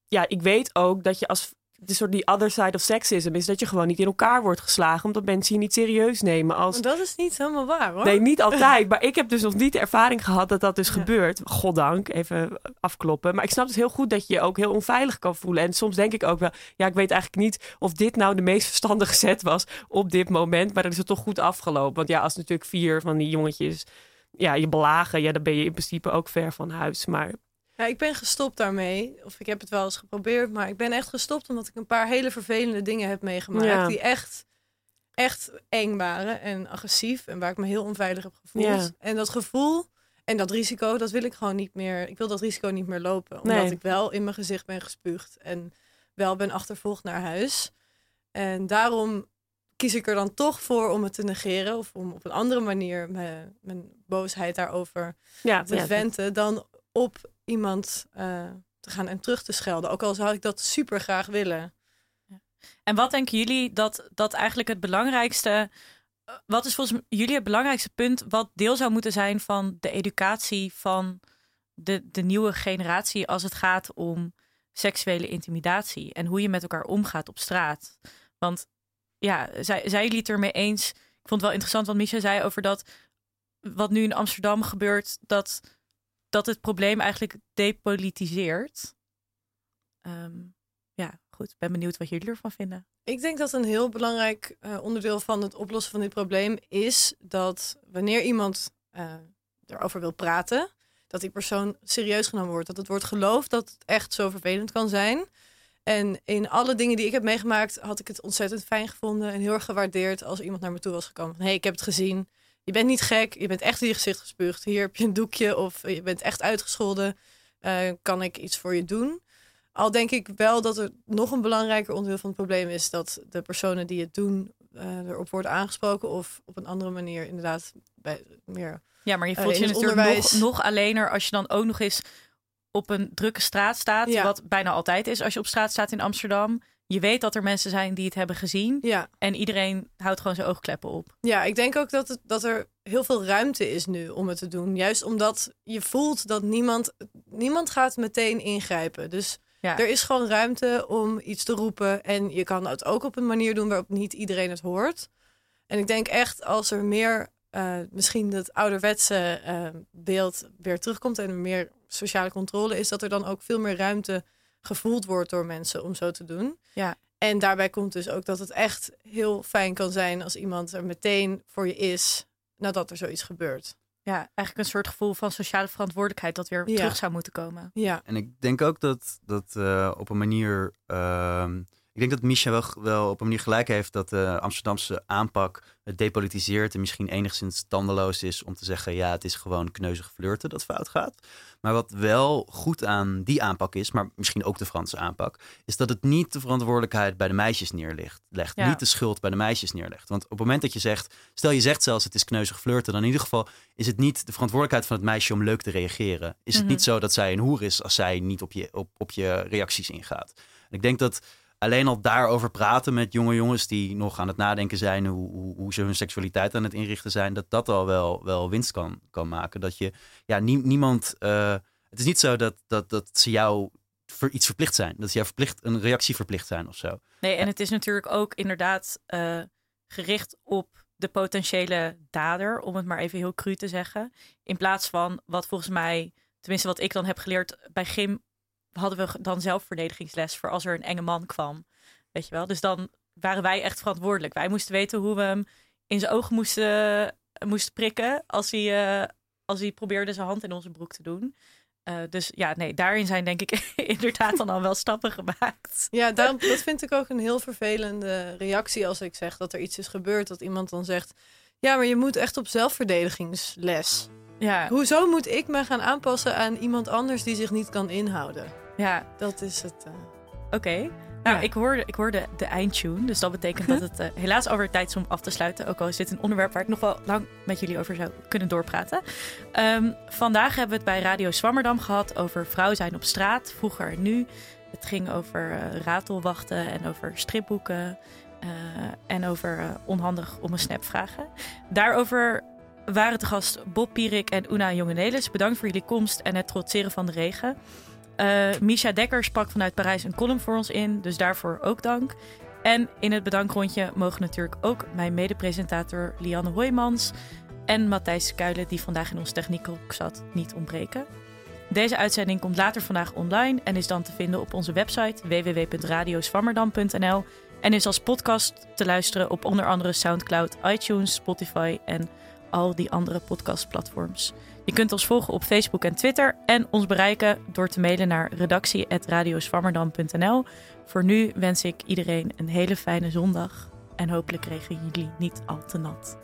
ja, ik weet ook dat je als. De soort die other side of sexism is dat je gewoon niet in elkaar wordt geslagen. Omdat mensen je niet serieus nemen als. Dat is niet helemaal waar hoor. Nee, niet altijd. Maar ik heb dus nog niet de ervaring gehad dat dat dus Ja. gebeurt. Goddank, even afkloppen. Maar ik snap dus heel goed dat je je ook heel onveilig kan voelen. En soms denk ik ook wel, ja, ik weet eigenlijk niet of dit nou de meest verstandige set was op dit moment. Maar dan is het toch goed afgelopen. Want ja, als natuurlijk vier van die jongetjes ja, je belagen, ja, dan ben je in principe ook ver van huis. Maar Ja, ik ben gestopt daarmee. Of ik heb het wel eens geprobeerd. Maar ik ben echt gestopt omdat ik een paar hele vervelende dingen heb meegemaakt. Ja. Die echt, echt eng waren en agressief. En waar ik me heel onveilig heb gevoeld. Ja. En dat gevoel en dat risico, dat wil ik gewoon niet meer. Ik wil dat risico niet meer lopen. Omdat Nee. ik wel in mijn gezicht ben gespuugd. En wel ben achtervolgd naar huis. En daarom kies ik er dan toch voor om het te negeren. Of om op een andere manier mijn, mijn boosheid daarover ja, te venten dan op iemand eh, te gaan en terug te schelden. Ook al zou ik dat super graag willen. En wat denken jullie dat, dat eigenlijk het belangrijkste. eh, Wat is volgens jullie het belangrijkste punt wat deel zou moeten zijn van de educatie van de, de nieuwe generatie als het gaat om seksuele intimidatie en hoe je met elkaar omgaat op straat? Want ja, zij, zij jullie ermee eens? Ik vond het wel interessant wat Micha zei over dat wat nu in Amsterdam gebeurt, dat, dat het probleem eigenlijk depolitiseert. Ehm, ja, goed. Ben benieuwd wat jullie ervan vinden. Ik denk dat een heel belangrijk eh, onderdeel van het oplossen van dit probleem is dat wanneer iemand eh, erover wil praten, dat die persoon serieus genomen wordt. Dat het wordt geloofd dat het echt zo vervelend kan zijn. En in alle dingen die ik heb meegemaakt, had ik het ontzettend fijn gevonden en heel erg gewaardeerd als iemand naar me toe was gekomen. Van, hey, ik heb het gezien. Je bent niet gek. Je bent echt in je gezicht gespuugd. Hier heb je een doekje of je bent echt uitgescholden. Eh, kan ik iets voor je doen? Al denk ik wel dat er nog een belangrijker onderdeel van het probleem is dat de personen die het doen eh, erop worden aangesproken of op een andere manier inderdaad bij meer. Ja, maar je Eh, voelt je natuurlijk onderwijs- nog, nog allener als je dan ook nog eens op een drukke straat staat. Ja. Wat bijna altijd is als je op straat staat in Amsterdam. Je weet dat er mensen zijn die het hebben gezien. Ja, En iedereen houdt gewoon zijn oogkleppen op. ja ik denk ook dat, het, dat er heel veel ruimte is nu om het te doen. Juist omdat je voelt dat niemand, niemand gaat meteen ingrijpen. Dus Ja. er is gewoon ruimte om iets te roepen. En je kan het ook op een manier doen waarop niet iedereen het hoort. En ik denk echt als er meer, eh, misschien dat ouderwetse eh, beeld weer terugkomt en er meer sociale controle is, dat er dan ook veel meer ruimte gevoeld wordt door mensen om zo te doen. Ja. En daarbij komt dus ook dat het echt heel fijn kan zijn als iemand er meteen voor je is nadat er zoiets gebeurt. Ja, eigenlijk een soort gevoel van sociale verantwoordelijkheid dat weer Ja. terug zou moeten komen. Ja, En ik denk ook dat, dat eh, op een manier. ehm, denk dat Misha wel, wel op een manier gelijk heeft dat de Amsterdamse aanpak het depolitiseert en misschien enigszins tandeloos is om te zeggen: ja, het is gewoon kneuzig flirten dat fout gaat. Maar wat wel goed aan die aanpak is, maar misschien ook de Franse aanpak, is dat het niet de verantwoordelijkheid bij de meisjes neerlegt. Legt, Ja. Niet de schuld bij de meisjes neerlegt. Want op het moment dat je zegt, stel je zegt zelfs het is kneuzig flirten, dan in ieder geval is het niet de verantwoordelijkheid van het meisje om leuk te reageren. Is het Mhm. niet zo dat zij een hoer is als zij niet op je, op, op je reacties ingaat? En ik denk dat alleen al daarover praten met jonge jongens die nog aan het nadenken zijn hoe, hoe, hoe ze hun seksualiteit aan het inrichten zijn, dat dat al wel, wel winst kan, kan maken. Dat je, ja, nie- niemand, eh, het is niet zo dat, dat, dat ze jou voor iets verplicht zijn. Dat ze jou verplicht, een reactie verplicht zijn of zo. Nee, en het is natuurlijk ook inderdaad eh, gericht op de potentiële dader, om het maar even heel cru te zeggen. In plaats van wat volgens mij, tenminste wat ik dan heb geleerd bij gym, hadden we dan zelf verdedigingsles voor als er een enge man kwam. Weet je wel? Dus dan waren wij echt verantwoordelijk. Wij moesten weten hoe we hem in zijn ogen moesten, moesten prikken als hij, uh, als hij probeerde zijn hand in onze broek te doen. Uh, dus ja, nee, daarin zijn denk ik inderdaad dan al wel stappen gemaakt. Ja, dat vind ik ook een heel vervelende reactie als ik zeg dat er iets is gebeurd. Dat iemand dan zegt, ja, maar je moet echt op zelfverdedigingsles. Ja. Hoezo moet ik me gaan aanpassen aan iemand anders die zich niet kan inhouden? Ja. Dat is het. Uh... Oké. Nou, ik, hoorde, ik hoorde de eindtune. Dus dat betekent dat het uh, helaas alweer tijd is om af te sluiten. Ook al is dit een onderwerp waar ik nog wel lang met jullie over zou kunnen doorpraten. Um, vandaag hebben we het bij Radio Swammerdam gehad over vrouw zijn op straat, vroeger en nu. Het ging over uh, ratelwachten en over stripboeken. Uh, en over onhandig om een snap vragen. Daarover waren te gast Bob Pierik en Una Jongenelis. Bedankt voor jullie komst en het trotseren van de regen. Uh, Misha Dekker sprak vanuit Parijs een column voor ons in, dus daarvoor ook dank. En in het bedankrondje mogen natuurlijk ook mijn medepresentator Lianne Hoijmans en Matthijs Kuilen, die vandaag in ons techniekhoek zat, niet ontbreken. Deze uitzending komt later vandaag online en is dan te vinden op onze website www.radioswammerdam.nl en is als podcast te luisteren op onder andere SoundCloud, iTunes, Spotify en al die andere podcastplatforms. Je kunt ons volgen op Facebook en Twitter en ons bereiken door te mailen naar redactie.radioswammerdam.nl. Voor nu wens ik iedereen een hele fijne zondag en hopelijk regen jullie niet al te nat.